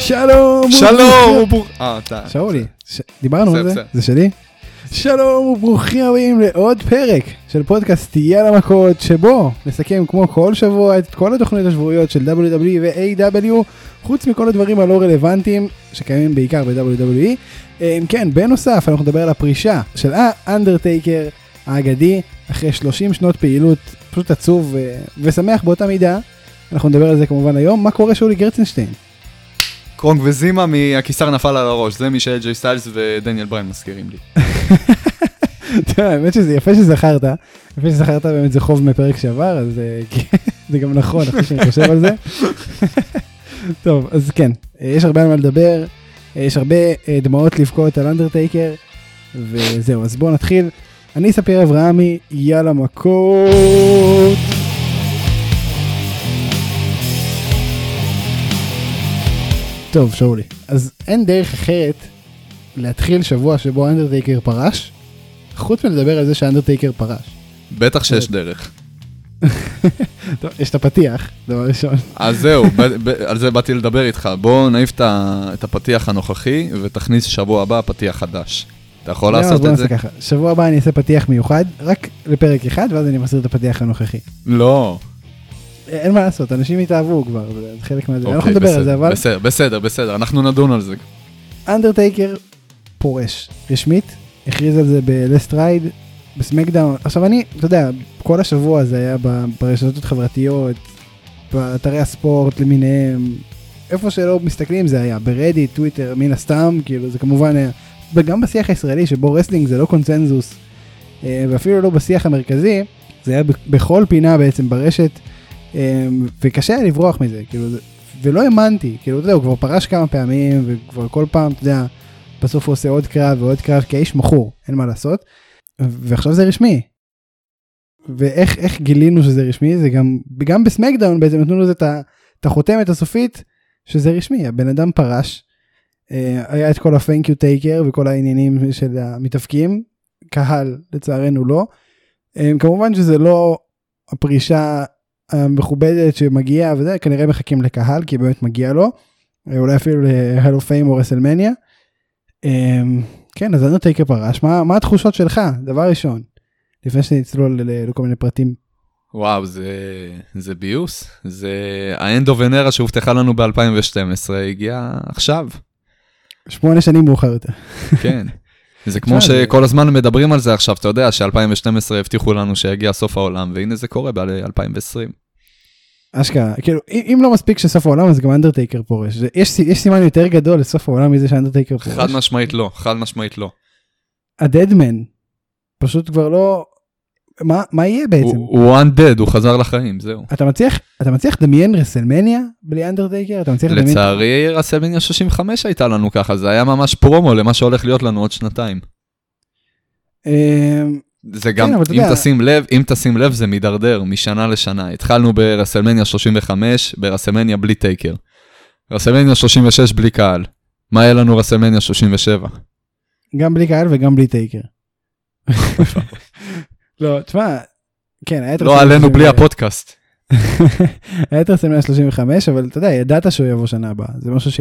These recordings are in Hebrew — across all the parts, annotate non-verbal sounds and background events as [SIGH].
שלום! שלום! אה, אתה... שאולי, דיברנו על זה? זה שלי? שלום וברוכים הבאים לעוד פרק של פודקאסט תהיה למכות שבו נסכם כמו כל שבוע את כל התוכניות השבועיות של WWE ו-AW חוץ מכל הדברים הלא רלוונטיים שקיימים בעיקר ב-WWE. אה, כן, בנוסף אנחנו נדבר על הפרישה של האנדרטייקר האגדי אחרי 30 שנות פעילות פשוט עצוב אה, ושמח באותה מידה. אנחנו נדבר על זה כמובן היום, מה קורה שאולי גרצנשטיין? קרונג וזימה מהקיסר נפל על הראש, זה מי שאג'יי סטיילס ודניאל בריין מזכירים לי. [LAUGHS] האמת שזה יפה שזכרת, יפה שזכרת באמת זה חוב מפרק שעבר, אז אה, [LAUGHS] כן, זה גם נכון, אחרי שאני חושב על זה. [LAUGHS] טוב, אז כן, אה, יש הרבה על מה לדבר, אה, יש הרבה דמעות לבכות על אנדרטייקר, וזהו, אז בואו נתחיל. אני ספיר אברהמי, יאללה מכות. טוב, שאולי, אז אין דרך אחרת להתחיל שבוע שבו אנדרטייקר פרש, חוץ מלדבר על זה שאנדרטייקר פרש. בטח שיש דרך. [LAUGHS] טוב, יש את הפתיח, דבר ראשון. אז זהו, על זה באתי לדבר איתך. בוא נעיף את הפתיח הנוכחי ותכניס שבוע הבא פתיח חדש. אתה יכול לעשות את זה? שבוע הבא אני אעשה פתיח מיוחד, רק לפרק אחד, ואז אני מחזיר את הפתיח הנוכחי. לא. אין מה לעשות, אנשים התאהבו כבר, זה חלק מהזה, אנחנו אוקיי, נדבר על זה, אבל בסדר, בסדר, בסדר, אנחנו נדון על זה. אנדרטייקר פורש, רשמית, הכריז על זה ב Last Ride, בסמקדאון, עכשיו אני, אתה יודע, כל השבוע זה היה ברשתות החברתיות, באתרי הספורט למיניהם, איפה שלא מסתכלים זה היה, ברדיט, טוויטר, מן הסתם, כאילו זה כמובן היה, וגם בשיח הישראלי שבו wrestling זה לא קונצנזוס, אה, ואפילו לא בשיח המרכזי, זה היה בכל פינה בעצם ברשת, וקשה היה לברוח מזה, כאילו, ולא האמנתי, כאילו, אתה יודע, הוא כבר פרש כמה פעמים, וכבר כל פעם, אתה יודע, בסוף הוא עושה עוד קרב ועוד קרב, כי האיש מכור, אין מה לעשות, ועכשיו זה רשמי. ואיך איך גילינו שזה רשמי, זה גם, גם בסמקדאון בעצם נתנו לזה את החותמת הסופית, שזה רשמי, הבן אדם פרש, אה, היה את כל ה-thank you taker וכל העניינים של המתאבקים, קהל לצערנו לא. אה, כמובן שזה לא הפרישה המכובדת שמגיעה וזה, כנראה מחכים לקהל כי באמת מגיע לו, אה, אולי אפילו of Fame או רסלמניה. כן, אז אנדרטייקר פרש, מה, מה התחושות שלך, דבר ראשון, לפני שנצלול לכל מיני פרטים. וואו, זה, זה ביוס. זה האנד אוף אנרה שהובטחה לנו ב-2012 הגיעה עכשיו. שמונה שנים מאוחר יותר. כן. זה [LAUGHS] כמו זה- שכל הזמן מדברים על זה עכשיו, אתה יודע ש-2012 הבטיחו לנו שיגיע סוף העולם, והנה זה קורה ב-2020. אשכרה, כאילו, אם, לא מספיק שסוף העולם אז גם אנדרטייקר פורש. יש, יש סימן יותר גדול לסוף העולם מזה שאנדרטייקר פורש. חד משמעית לא, חד משמעית לא. ה Deadman, פשוט כבר לא, מה, מה יהיה בעצם? הוא undead, הוא חזר לחיים, זהו. אתה מצליח, אתה מצליח לדמיין רסלמניה בלי אנדרטייקר? אתה מצליח לדמיין... לצערי רסלמניה 35 הייתה לנו ככה, זה היה ממש פרומו למה שהולך להיות לנו עוד שנתיים. זה גם, אתה אם יודע- תשים לב, אם תשים לב זה מידרדר משנה לשנה. התחלנו ברסלמניה 35, ברסלמניה בלי טייקר. רסלמניה 36 בלי קהל. מה יהיה לנו רסלמניה 37? גם בלי קהל וגם בלי טייקר. [LAUGHS] לא, תשמע, כן, היה את לא רסלמניה עלינו בלי 35. הפודקאסט. [LAUGHS] היה את רסלמניה 35, אבל אתה יודע, ידעת שהוא יבוא שנה הבאה. זה משהו ש...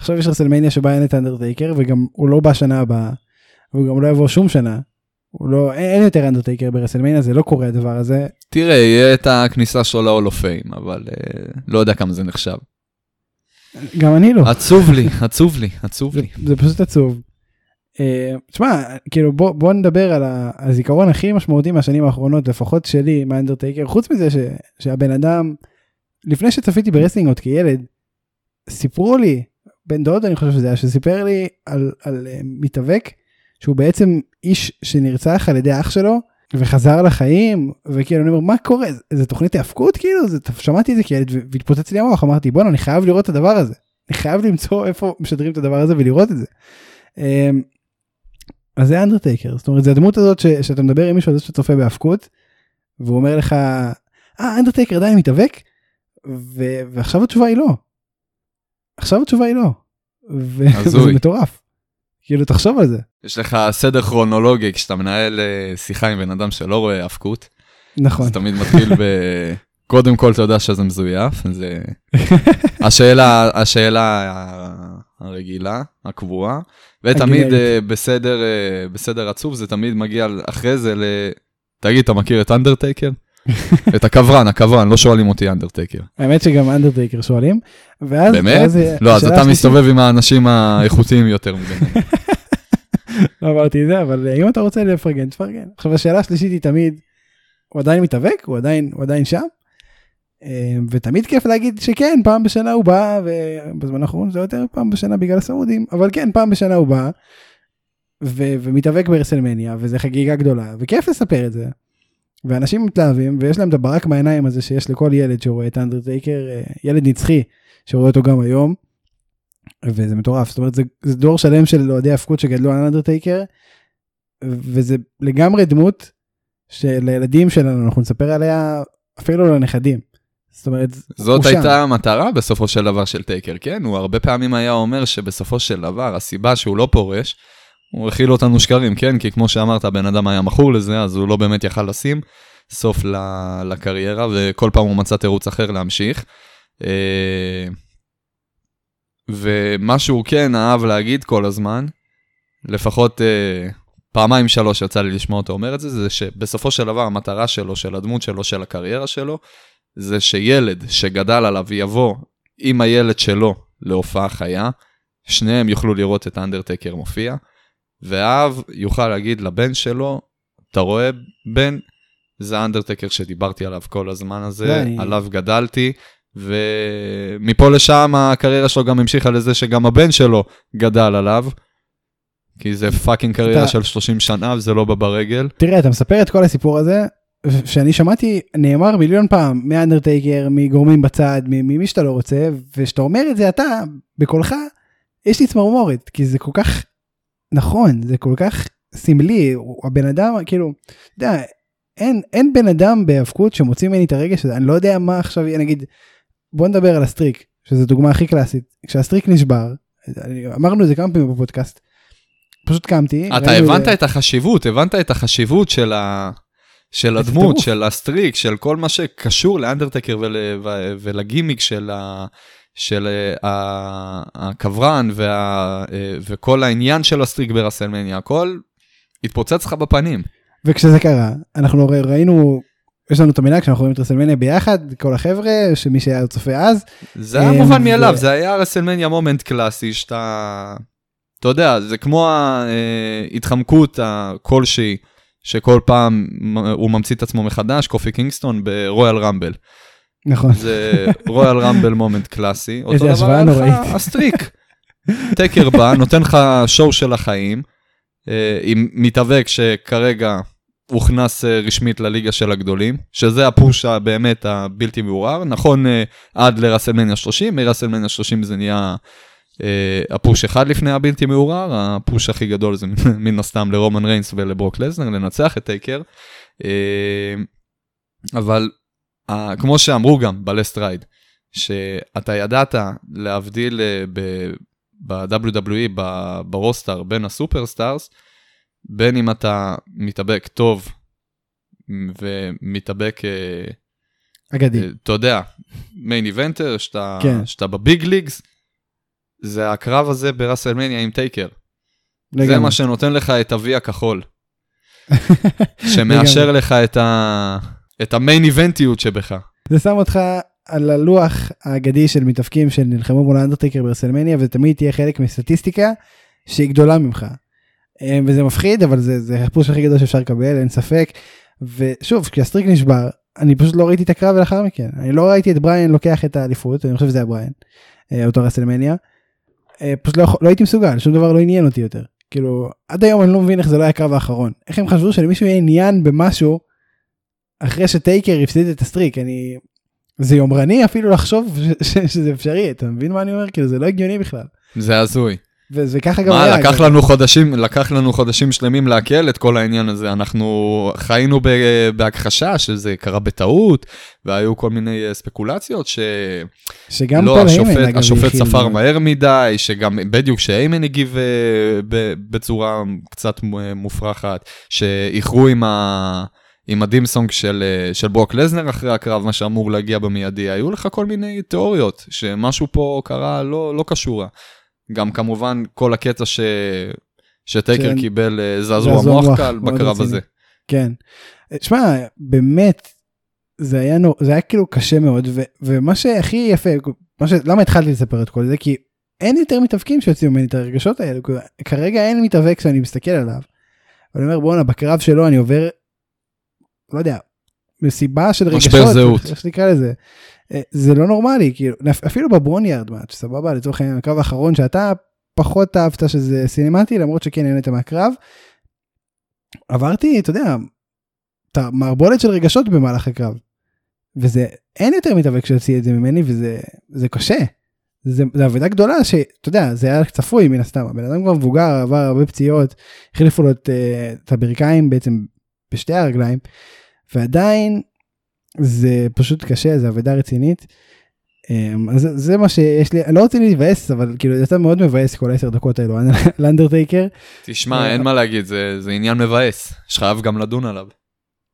עכשיו יש רסלמניה שבה אין את אנדרטייקר, וגם הוא לא בא שנה הבאה, והוא גם לא יבוא שום שנה. הוא לא, אין, יותר אנדרטייקר ברסלמניה, זה לא קורה הדבר הזה. תראה, יהיה את הכניסה שלו fame, אבל אה, לא יודע כמה זה נחשב. גם אני לא. עצוב לי, עצוב לי, עצוב זה, לי. זה פשוט עצוב. אה, תשמע, כאילו בוא, בוא נדבר על הזיכרון הכי משמעותי מהשנים האחרונות, לפחות שלי, מהאנדרטייקר, חוץ מזה ש, שהבן אדם, לפני שצפיתי ב wrestling עוד כילד, סיפרו לי, בן דוד אני חושב שזה היה, שסיפר לי על, על אה, מתאבק, שהוא בעצם איש שנרצח על ידי אח שלו, וחזר לחיים, וכאילו אני אומר, מה קורה? זה, זה תוכנית היאבקות כאילו? זה, שמעתי את זה כילד והתפוצץ לי המוח, אמרתי, בואנה, אני חייב לראות את הדבר הזה. אני חייב למצוא איפה משדרים את הדבר הזה ולראות את זה. אמ, אז זה אנדרטייקר, זאת אומרת, זה הדמות הזאת ש, שאתה מדבר עם מישהו על זה שצופה בהאבקות, והוא אומר לך, אה, אנדרטייקר עדיין מתאבק? ו- ועכשיו התשובה היא לא. עכשיו התשובה היא לא. וזה. מטורף. כאילו, תחשוב על זה. יש לך סדר כרונולוגי כשאתה מנהל אה, שיחה עם בן אדם שלא רואה האבקות, נכון. זה תמיד מתחיל ב... [LAUGHS] קודם כל, אתה יודע שזה מזויף, זה... [LAUGHS] השאלה, השאלה הרגילה, הקבועה, ותמיד. אה, בסדר, אה, בסדר עצוב, זה תמיד מגיע אחרי זה ל... תגיד, אתה מכיר את אנדרטייקר? [LAUGHS] את הקברן, הקברן, לא שואלים אותי אנדרטייקר. האמת שגם אנדרטייקר שואלים. ואז... באמת? לא, אז אתה מסתובב עם האנשים האיכותיים יותר מביניהם. לא אמרתי זה, אבל אם אתה רוצה לפרגן, תפרגן. עכשיו השאלה השלישית היא תמיד, הוא עדיין מתאבק? הוא עדיין, הוא עדיין שם? אה, ותמיד כיף להגיד שכן, פעם בשנה הוא בא, ובזמן האחרון זה יותר פעם בשנה בגלל הסעודים, אבל כן, פעם בשנה הוא בא, ו- ומתאבק ברסלמניה, וזה חגיגה גדולה, וכיף לספר את זה. ואנשים מתלהבים, ויש להם את הברק מהעיניים הזה שיש לכל ילד שרואה את אנדרטייקר, אה, ילד נצחי, שרואה אותו גם היום. וזה מטורף, זאת אומרת זה, זה דור שלם של אוהדי הפקות שגדלו על אנדרטייקר, וזה לגמרי דמות שלילדים שלנו אנחנו נספר עליה אפילו לנכדים. זאת אומרת, זאת הוא שם. הייתה המטרה בסופו של דבר של טייקר, כן? הוא הרבה פעמים היה אומר שבסופו של דבר, הסיבה שהוא לא פורש, הוא הכיל אותנו שקרים, כן? כי כמו שאמרת, הבן אדם היה מכור לזה, אז הוא לא באמת יכל לשים סוף לקריירה, וכל פעם הוא מצא תירוץ אחר להמשיך. ומה שהוא כן אהב להגיד כל הזמן, לפחות אה, פעמיים שלוש יצא לי לשמוע אותו אומר את זה, זה שבסופו של דבר המטרה שלו, של הדמות שלו, של הקריירה שלו, זה שילד שגדל עליו יבוא עם הילד שלו להופעה חיה, שניהם יוכלו לראות את האנדרטקר מופיע, ואב יוכל להגיד לבן שלו, אתה רואה בן, זה האנדרטקר שדיברתי עליו כל הזמן הזה, עליו גדלתי, ומפה לשם הקריירה שלו גם המשיכה לזה שגם הבן שלו גדל עליו. כי זה fucking קריירה אתה- של 30 שנה וזה לא בא ברגל. תראה אתה מספר את כל הסיפור הזה שאני שמעתי נאמר מיליון פעם מאנדרטייקר מגורמים בצד ממי שאתה לא רוצה ושאתה אומר את זה אתה בקולך יש לי צמרמורת כי זה כל כך נכון זה כל כך סמלי הבן אדם כאילו אתה יודע, אין אין בן אדם בהיאבקות שמוציא ממני את הרגש הזה אני לא יודע מה עכשיו יהיה נגיד בוא נדבר על ה streak שזו דוגמה הכי קלאסית כשה streak נשבר אמרנו את זה כמה פעמים בפודקאסט. פשוט קמתי. אתה הבנת זה- את החשיבות, הבנת את החשיבות של, ה... של הדמות. של ה streak, של כל מה שקשור לאנדרטקר ול... ו... ולגימיק של, ה... של ה... הקברן וה... וכל העניין של ה streak ברסלמניה, הכל התפוצץ לך בפנים. וכשזה קרה אנחנו ראינו יש לנו את המנהג שאנחנו רואים את רסלמניה ביחד כל החבר'ה שמי שהיה צופה אז זה היה אה, מובן מאליו, זה היה רסלמניה moment קלאסי שאתה... אתה יודע, זה כמו ההתחמקות כלשהי, שכל פעם הוא ממציא את עצמו מחדש, קופי קינגסטון ברויאל רמבל. נכון זה רויאל רמבל moment קלאסי. אותו איזה דבר השוואה היה לך נוראית. ה streak. טקר בא, נותן לך show של החיים, אה, עם מתאבק שכרגע הוכנס אה, רשמית לליגה של הגדולים, שזה ה push הבאמת הבלתי מעורער. נכון, אה, עד לרסלמניה 30, מרסלמניה 30 זה נהיה אה, ה push אחד לפני הבלתי מעורער, ה push הכי גדול זה [LAUGHS] מן הסתם לרומן ריינס ולברוק לזנר, לנצח את טייקר. אבל כמו שאמרו גם ב Last Ride, שאתה ידעת להבדיל ב-WWE, ב roster, בין ה superstars, בין אם אתה מתאבק טוב ומתאבק, אה, אגדי אה, אתה יודע, main eventer, שאתה, כן. שאתה ב big leagues, זה הקרב הזה ברסלמניה עם טייקר. זה לגמרי. מה שנותן לך את ה-V הכחול. [LAUGHS] שמאשר לך את, ה... את ה main event יות שבך. זה שם אותך על הלוח האגדי של מתאבקים שנלחמו מול האנדרטייקר ברסלמניה ותמיד תהיה חלק מסטטיסטיקה שהיא גדולה ממך. אה, וזה מפחיד אבל זה זה ה push הכי גדול שאפשר לקבל אין ספק. ושוב כשה streak נשבר אני פשוט לא ראיתי את הקרב לאחר מכן אני לא ראיתי את בריין לוקח את האליפות אני חושב שזה היה בריין. אה, אותו רסלמניה. אה, פשוט לא, לא הייתי מסוגל שום דבר לא עניין אותי יותר. כאילו עד היום אני לא מבין איך זה לא היה הקרב האחרון איך הם חשבו שלמישהו יהיה עניין במשהו אחרי שטייקר הפסיד את ה streak אני זה יומרני אפילו לחשוב ש- ש- שזה אפשרי אתה מבין מה אני אומר כאילו זה לא הגיוני בכלל זה הזוי. וזה ככה גם מה, היה. לקח אגב. לנו חודשים, לקח לנו חודשים שלמים לעכל את כל העניין הזה. אנחנו חיינו ב- בהכחשה שזה קרה בטעות, והיו כל מיני אה, ספקולציות ש... שגם לא, פול השופט, אגב, השופט ספר מאוד. מהר מדי, שגם בדיוק שהיימן הגיב אה, ב- בצורה קצת מו- מופרכת, שאיחרו עם, ה... עם הדימסונג של, אה, של ברוק לזנר אחרי הקרב, מה שאמור להגיע במיידי, היו לך כל מיני תיאוריות, שמשהו פה קרה לא, לא קשור. גם כמובן כל הקטע ש... שטייקר כן. קיבל אה, זעזוע מוח קל בקרב. הזה. כן. שמע, באמת, זה היה, נו, זה היה כאילו קשה מאוד, ו, ומה שהכי יפה, ש, למה התחלתי לספר את כל זה? כי אין יותר מתאבקים שיוציאו ממני את הרגשות האלה, כי כרגע אין מתאבק שאני מסתכל עליו. ואני אומר בואנה בקרב שלו אני עובר, לא יודע, מסיבה של משבר רגשות, זהות. איך שנקרא לזה. אה, זה לא נורמלי, כאילו, אפילו בברוניארד מאץ', סבבה, לצורך העניין, הקרב האחרון שאתה פחות אהבת שזה סינמטי, למרות שכן נהנית מהקרב. עברתי, אתה יודע, את המערבולת של רגשות במהלך הקרב. וזה, אין יותר מתאבק שיוציא את זה ממני, וזה זה קשה. זה, זה עבודה גדולה שאתה יודע, זה היה צפוי מן הסתם, הבן אדם כבר מבוגר, עבר הרבה פציעות, החליפו לו את, אה, את הברכיים בעצם בשתי הרגליים, ועדיין זה פשוט קשה, זה עבודה רצינית. אמ, אז זה, זה מה שיש לי, לא רוצה להתבאס, אבל כאילו זה יצא מאוד מבאס כל העשר דקות האלו, [LAUGHS] לאנדרטייקר. תשמע, אה, אין מה להגיד, זה, זה עניין מבאס, שחייב גם לדון עליו.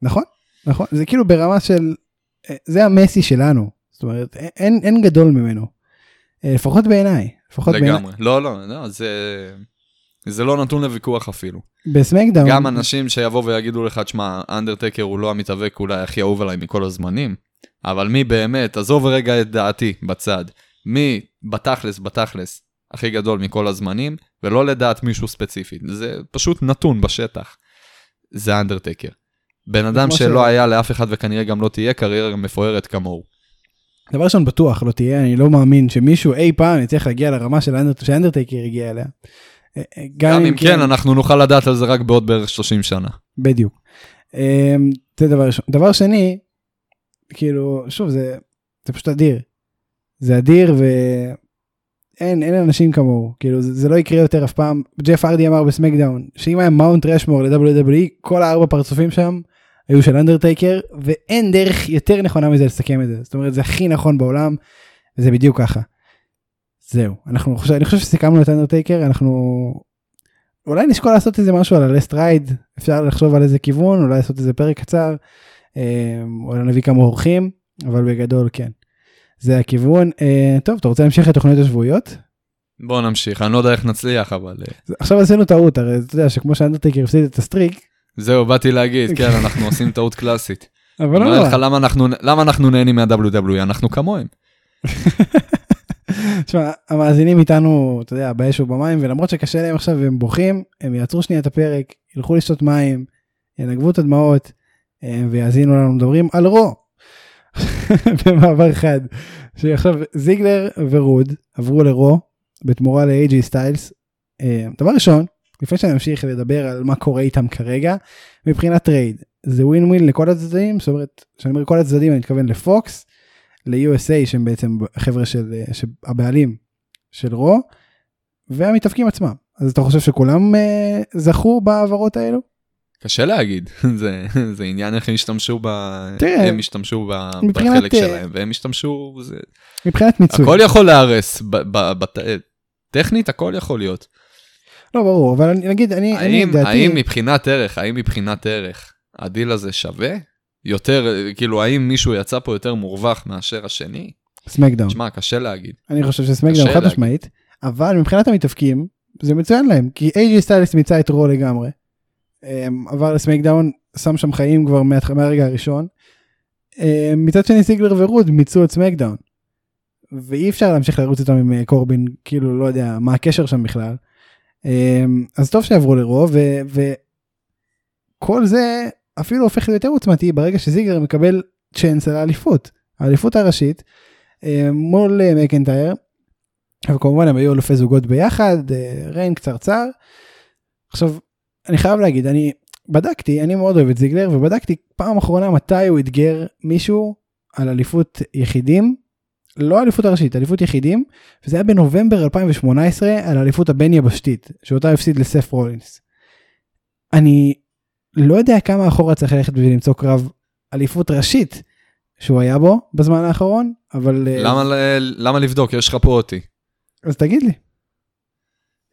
נכון, נכון, זה כאילו ברמה של, אה, זה המסי שלנו, זאת אומרת, אין, אין גדול ממנו. אה, לפחות בעיניי, לפחות בעיניי. לגמרי. לא, לא, לא, זה... זה לא נתון לוויכוח אפילו. בסמקדאון, גם אנשים שיבואו ויגידו לך, תשמע, אנדרטקר הוא לא המתאבק אולי הכי אהוב עליי מכל הזמנים, אבל מי באמת, עזוב רגע את דעתי בצד, מי בתכלס, בתכלס, הכי גדול מכל הזמנים, ולא לדעת מישהו ספציפי, זה פשוט נתון בשטח. זה אנדרטקר. בן אדם שלא ש- היה לאף אחד וכנראה גם לא תהיה קריירה מפוארת כמוהו. דבר ראשון בטוח לא תהיה, אני לא מאמין שמישהו אי פעם יצליח להגיע לרמה של האנדר- שאנדרטייקר הגיע אליה. גם אם כן, אנחנו נוכל לדעת על זה רק בעוד בערך 30 שנה. בדיוק. אמ, זה דבר ראשון. דבר שני, כאילו, שוב, זה, זה פשוט אדיר. זה אדיר ואין אין אנשים כמוהו, כאילו זה, זה לא יקרה יותר אף פעם. ג'ף ארדי אמר בסמקדאון, שאם היה מאונט רשמור ל-WWE, כל הארבע פרצופים שם היו של אנדרטייקר, ואין דרך יותר נכונה מזה לסכם את זה. זאת אומרת, זה הכי נכון בעולם, וזה בדיוק ככה. זהו, אנחנו חושב, אני חושב שסיכמנו את אנדרטייקר, אנחנו אולי נשקול לעשות איזה משהו על ה Last Ride, אפשר לחשוב על איזה כיוון, אולי לעשות איזה פרק קצר, אה, אולי נביא כמה אורחים, אבל בגדול כן. זה הכיוון. אה, טוב, אתה רוצה להמשיך את התוכניות השבועיות? בוא נמשיך, אני לא יודע איך נצליח, אבל... אה, עכשיו עשינו טעות, הרי אתה יודע שכמו שאנדרטייקר הפסיד את הסטריק, זהו, באתי להגיד, [LAUGHS] כן, אנחנו עושים טעות קלאסית. אבל לא. למה אנחנו, למה אנחנו נהנים מה-WWE, אנחנו כמוהם. [LAUGHS] תשמע, המאזינים איתנו, אתה יודע, באש ובמים, ולמרות שקשה להם עכשיו והם בוכים, הם יעצרו שנייה את הפרק, ילכו לשתות מים, ינגבו את הדמעות, אה, ויאזינו לנו מדברים על רו. [LAUGHS] במעבר חד, שעכשיו זיגלר ורוד עברו לרו בתמורה סטיילס. אה, דבר ראשון, לפני שאני אמשיך לדבר על מה קורה איתם כרגע, מבחינת trade, זה ווין ווין לכל הצדדים, זאת אומרת, כשאני אומר כל הצדדים אני מתכוון לפוקס, ל-USA שהם בעצם חבר'ה של, אה, הבעלים של רו, והמתאבקים עצמם. אז אתה חושב שכולם אה, זכו בהעברות האלו? קשה להגיד, [LAUGHS] זה, זה עניין איך הם השתמשו ב... תראה, הם השתמשו ב... מבחינת, בחלק אה, שלהם, והם השתמשו... זה... מבחינת מיצוי. הכל יכול להיהרס, ב... ב... בת... טכנית הכל יכול להיות. לא ברור, אבל אני, נגיד, אני, אני האם, דעתי, האם מבחינת ערך, האם מבחינת ערך, הדיל הזה שווה? יותר, כאילו, האם מישהו יצא פה יותר מורווח מאשר השני? סמקדאון. תשמע, קשה להגיד. אני חושב שסמקדאון חד. משמעית, אבל מבחינת המתאבקים, זה מצוין להם, כי AJ סטיילס מיצה את רו לגמרי. אמ, עבר לסמקדאון, שם שם חיים כבר מה- מהרגע הראשון. אמ, מצד שני סיגלר ורוד מיצו את סמקדאון. ואי אפשר להמשיך לרוץ איתם עם אה, קורבין, כאילו לא יודע מה הקשר שם בכלל. אמ, אז טוב שעברו לרו, וכל זה אפילו הופך להיות יותר עוצמתי ברגע שזיגלר מקבל צ'אנס על האליפות, האליפות הראשית, אה, מול אה, מקנטייר. וכמובן הם היו אלופי זוגות ביחד, אה, ריין קצרצר. עכשיו, אני חייב להגיד, אני בדקתי, אני מאוד אוהב את זיגלר, ובדקתי פעם אחרונה מתי הוא אתגר מישהו על אליפות יחידים, לא אליפות הראשית, אליפות יחידים, וזה היה בנובמבר 2018 על אליפות הבין יבשתית, שאותה הפסיד לסף רולינס. אני לא יודע כמה אחורה צריך ללכת בשביל למצוא קרב אליפות ראשית שהוא היה בו בזמן האחרון, אבל... אה, למה, ל- למה לבדוק? יש לך פה אותי. אז תגיד לי.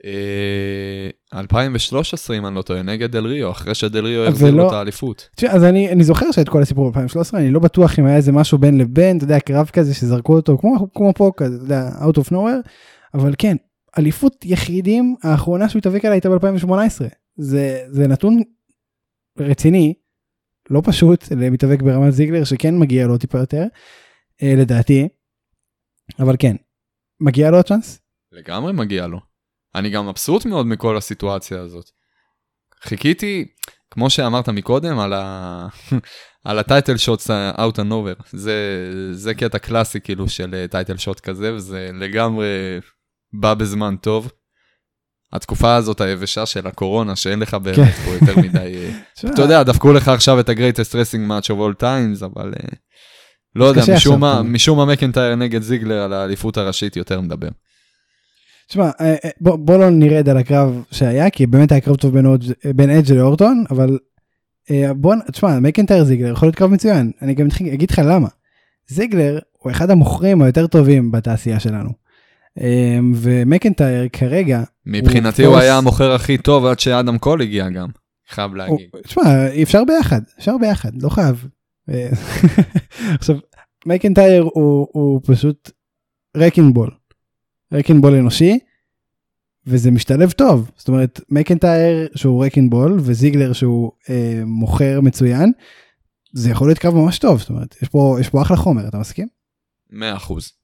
אה, 2013 אם אני לא טועה, נגד דל ריו, אחרי שדל ריו החזיר לא- לו את האליפות. תשמע, אז אני, אני זוכר שאת כל הסיפור ב-2013, אני לא בטוח אם היה איזה משהו בין לבין, אתה יודע, קרב כזה שזרקו אותו, כמו, כמו פה, כזה, אתה יודע, out of nowhere, אבל כן, אליפות יחידים, האחרונה שהוא התאבק עליה הייתה ב-2018. זה, זה נתון רציני, לא פשוט למתאבק ברמת זיגלר, שכן מגיע לו טיפה יותר, אה, לדעתי, אבל כן, מגיע לו הצ'אנס? לגמרי מגיע לו. אני גם מבסוט מאוד מכל הסיטואציה הזאת. חיכיתי, כמו שאמרת מקודם, על, ה... [LAUGHS] על הטייטל שוטס out and over. זה, זה קטע קלאסי כאילו של טייטל שוט כזה, וזה לגמרי בא בזמן טוב. התקופה הזאת היבשה של הקורונה, שאין לך באמת כן. פה יותר מדי... אה, [LAUGHS] אתה יודע, דפקו לך עכשיו את ה-greatest wrestling match of all times, אבל אה, לא יודע, משום מה. משום מה מקנטייר נגד זיגלר על האליפות הראשית יותר מדבר. תשמע, אה, בוא, בוא לא נרד על הקרב שהיה, כי באמת היה קרב טוב בין, בין אדג' לאורטון, אבל בוא, תשמע, מקנטייר זיגלר יכול להיות קרב מצוין, אני גם אגיד לך למה. זיגלר הוא אחד המוכרים היותר טובים בתעשייה שלנו. אה, ומקנטייר כרגע, מבחינתי הוא הוא היה המוכר הכי טוב עד שאדם קול הגיע גם, חייב להגיד. תשמע, אפשר ביחד, אפשר ביחד, לא חייב. אה, [LAUGHS] עכשיו, מקנטייר הוא, הוא פשוט רקינבול, רקינבול אנושי, וזה משתלב טוב. זאת אומרת, מקנטייר שהוא רקינבול וזיגלר שהוא אה, מוכר מצוין, זה יכול להיות קרב ממש טוב, זאת אומרת, יש פה, יש פה אחלה חומר, אתה מסכים? 100 אחוז.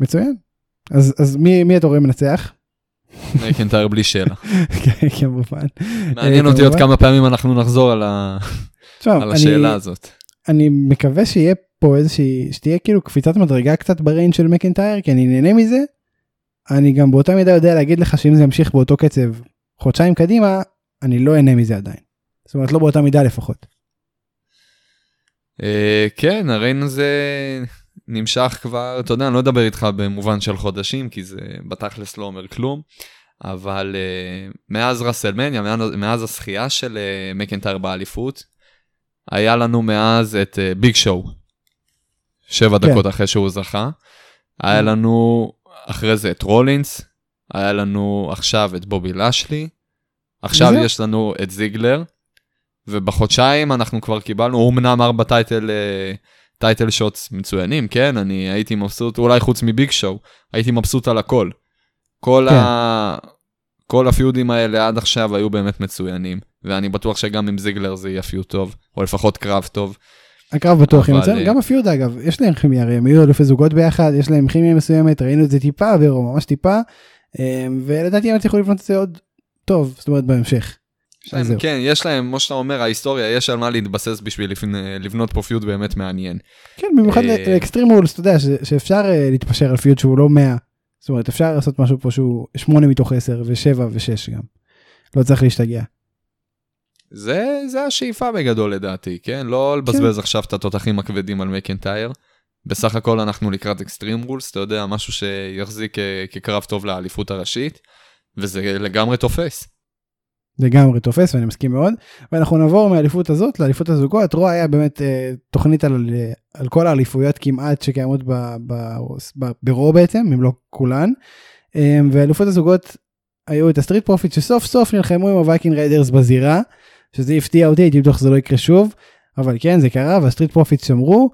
מצוין. אז, אז מי, מי אתה רואה מנצח? מקנטייר בלי שאלה. [LAUGHS] כן, כמובן. מעניין אותי עוד. כמה פעמים אנחנו נחזור על ה- תשמע, על אני- השאלה הזאת. אני מקווה שיהיה פה איזושהי, שתהיה כאילו קפיצת מדרגה קצת בריינג' של מקנטייר, כי אני נהנה מזה. אני גם באותה מידה יודע להגיד לך שאם זה ימשיך באותו קצב חודשיים קדימה, אני לא אהנה מזה עדיין. זאת אומרת, לא באותה מידה לפחות. אה, כן, ה reign הזה נמשך כבר, אתה יודע, אני לא אדבר איתך במובן של חודשים, כי זה בתכלס לא אומר כלום, אבל אה, מאז רסלמניה, מאז, מאז הזכייה של אה, מקנטייר באליפות, היה לנו מאז את אה, ביג שואו, שבע כן. דקות אחרי שהוא זכה. היה לנו אחרי זה את רולינס, היה לנו עכשיו את בובי לשלי, עכשיו. יש לנו את זיגלר, ובחודשיים אנחנו כבר קיבלנו, הוא אמנם ארבע title, אה, title shots מצוינים, כן? אני הייתי מבסוט, אולי חוץ מביג שואו, הייתי מבסוט על הכל. כל, כן. ה... כל הפיודים האלה עד עכשיו היו באמת מצוינים, ואני בטוח שגם עם זיגלר זה יהיה פיוד טוב, או לפחות קרב טוב. הקרב בטוח אבל, יימצא, אה, גם הפיוד אגב, יש להם כימיה, הרי הם היו אלופי זוגות ביחד, יש להם כימיה מסוימת, ראינו את זה טיפה, ורו ממש טיפה, אה, ולדעתי הם יצליחו לבנות את זה עוד טוב, זאת אומרת בהמשך. להם, זהו. כן, יש להם, כמו שאתה אומר, ההיסטוריה, יש על מה להתבסס בשביל לבנות פה פיוד באמת מעניין. כן, במיוחד אה, לאקסטרים רולס, אתה יודע, שאפשר אה, להתפשר על פיוד שהוא לא 100. זאת אומרת, אפשר לעשות משהו פה שהוא 8 מתוך 10 ו7 ו6 גם. לא צריך להשתגע. זה, זה השאיפה בגדול לדעתי, כן? לא לבזבז עכשיו את התותחים הכבדים על מקנטייר. בסך הכל אנחנו לקראת אקסטרים רולס, אתה יודע, משהו שיחזיק אה, כקרב טוב לאליפות הראשית, וזה לגמרי תופס. לגמרי תופס ואני מסכים מאוד. ואנחנו נעבור מהאליפות הזאת לאליפות הזוגות. רו היה באמת אה, תוכנית על, על כל האליפויות כמעט שקיימות ב- ב- ב- ברו בעצם, אם לא כולן. אה, ואליפות הזוגות היו את הסטריט פרופיט שסוף סוף נלחמו עם הווייקינג ריידרס בזירה, שזה הפתיע אותי, הייתי בטוח שזה לא יקרה שוב, אבל כן זה קרה והסטריט פרופיט שמרו.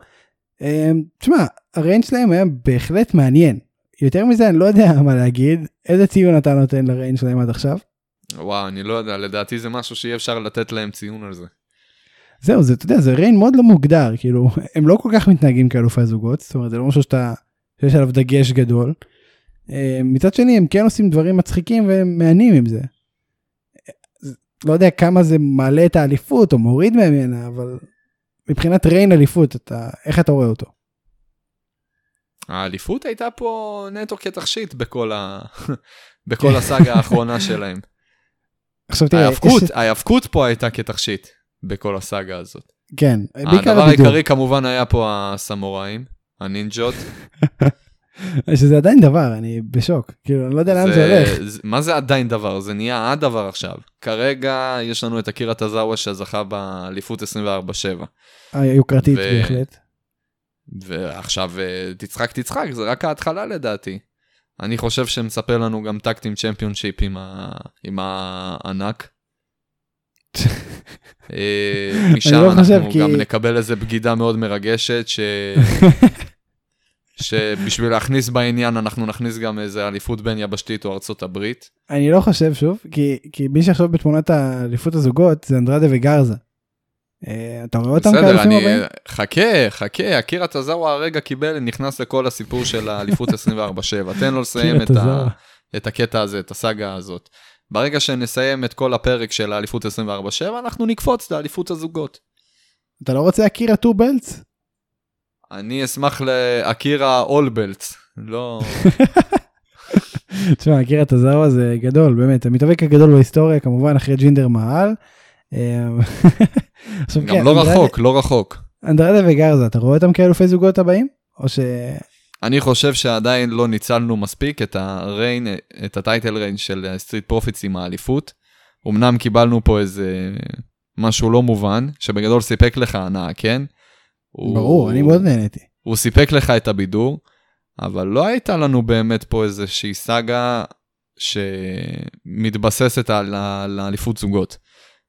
אה, תשמע, הריינג' שלהם היה בהחלט מעניין. יותר מזה אני לא יודע [LAUGHS] מה להגיד, איזה ציון אתה נותן לריינג' שלהם עד עכשיו? וואו, אני לא יודע, לדעתי זה משהו שאי אפשר לתת להם ציון על זה. זהו, זה, אתה יודע, זה ריין מאוד לא מוגדר, כאילו, הם לא כל כך מתנהגים כאלופי זוגות, זאת אומרת, זה לא משהו שאתה, שיש עליו דגש גדול. אה, מצד שני, הם כן עושים דברים מצחיקים והם מהנים עם זה. לא יודע כמה זה מעלה את האליפות או מוריד ממנה, אבל מבחינת ריין אליפות, אתה, איך אתה רואה אותו? האליפות הייתה פה נטו כתכשיט בכל, ה... [LAUGHS] בכל הסאגה האחרונה שלהם. עכשיו תראה, ההיאבקות, יש- ההיאבקות פה הייתה כתכשיט בכל הסאגה הזאת. כן, בעיקר הדבר הבידור, העיקרי כמובן היה פה הסמוראים, הנינג'ות. [LAUGHS] שזה עדיין דבר, אני בשוק, כאילו, אני לא יודע לאן זה הולך. זה- מה זה עדיין דבר? זה נהיה הדבר עכשיו. כרגע יש לנו את אקירה טזאווה שזכה באליפות 24/7. היוקרתית ו- בהחלט. ועכשיו אה, תצחק תצחק, זה רק ההתחלה לדעתי. אני חושב שמצפה לנו גם טקטים צ'מפיונשיפ עם, ה... עם הענק. אה, [LAUGHS] משם לא אנחנו כי- גם נקבל איזה בגידה מאוד מרגשת, ש... [LAUGHS] שבשביל להכניס בעניין אנחנו נכניס גם איזה אליפות בין יבשתית או ארצות הברית. אני לא חושב שוב, כי, כי מי שעכשיו בתמונת האליפות הזוגות זה אנדרדה וגרזה. אה, אתה רואה אותם בסדר, כאלופים אני... הבאים? חכה, חכה, אקירה טזאווה הרגע קיבל, נכנס לכל הסיפור של האליפות 24-7. תן לו לסיים את, ה... את הקטע הזה, את הסאגה הזאת. ברגע שנסיים את כל הפרק של האליפות 24-7, אנחנו נקפוץ לאליפות הזוגות. אתה לא רוצה אקירה טו בלטס? אני אשמח לאקירה אולבלט, לא... [LAUGHS] תשמע, אקירה טזאווה זה גדול, באמת, המתאבק הגדול בהיסטוריה, כמובן אחרי ג'ינדר מעל. אה, [LAUGHS] עכשיו, גם כן, לא אנדרדה- רחוק, לא רחוק. אנדרדה וגרזה, אתה רואה אותם כאלופי זוגות הבאים? או ש... אני חושב שעדיין לא ניצלנו מספיק את ה reign, את ה title reign של סטריט פרופיטס עם האליפות. אמנם קיבלנו פה איזה משהו לא מובן, שבגדול סיפק לך הנאה, כן? הוא- ברור, אני מאוד נהניתי. הוא סיפק לך את הבידור, אבל לא הייתה לנו באמת פה איזושהי סאגה שמתבססת על האליפות זוגות.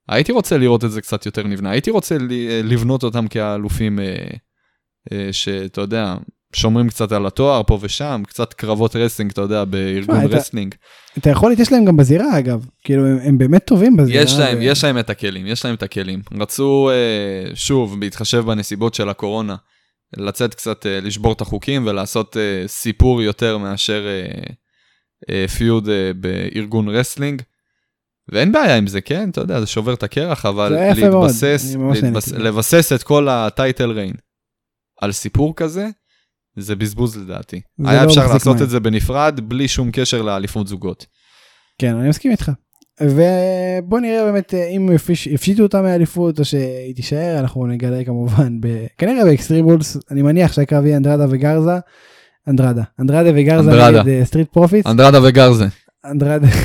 הייתי רוצה לראות את זה קצת יותר נבנה, הייתי רוצה ל- לבנות אותם כאלופים אה, אה, שאתה יודע, שומרים קצת על התואר פה ושם, קצת קרבות wrestling, אתה יודע, בארגון שמע, אתה- רסלינג. את היכולת יש להם גם בזירה אגב, כאילו הם, הם באמת טובים בזירה. יש להם, ו- יש להם את הכלים, יש להם את הכלים. רצו, אה, שוב, בהתחשב בנסיבות של הקורונה, לצאת קצת, אה, לשבור את החוקים ולעשות אה, סיפור יותר מאשר אה, אה, feud אה, בארגון wrestling. ואין בעיה עם זה, כן? אתה יודע, זה שובר את הקרח, אבל להתבסס, להתבס. לבסס את כל ה title reign על סיפור כזה, זה בזבוז לדעתי. זה היה לא אפשר לעשות מים. את זה בנפרד, בלי שום קשר לאליפות זוגות. כן, אני מסכים איתך. ובוא נראה באמת אה, אם יפשיטו אותה מהאליפות או שהיא תישאר, אנחנו נגלה כמובן, ב... כנראה באקסטרים רולס, אני מניח שהקרב יהיה אנדרדה וגרזה. אנדרדה, אנדרדה וגרזה אנדרדה. נגד סטריט פרופיטס. אנדרדה וגרזה. אנדרדה. [LAUGHS]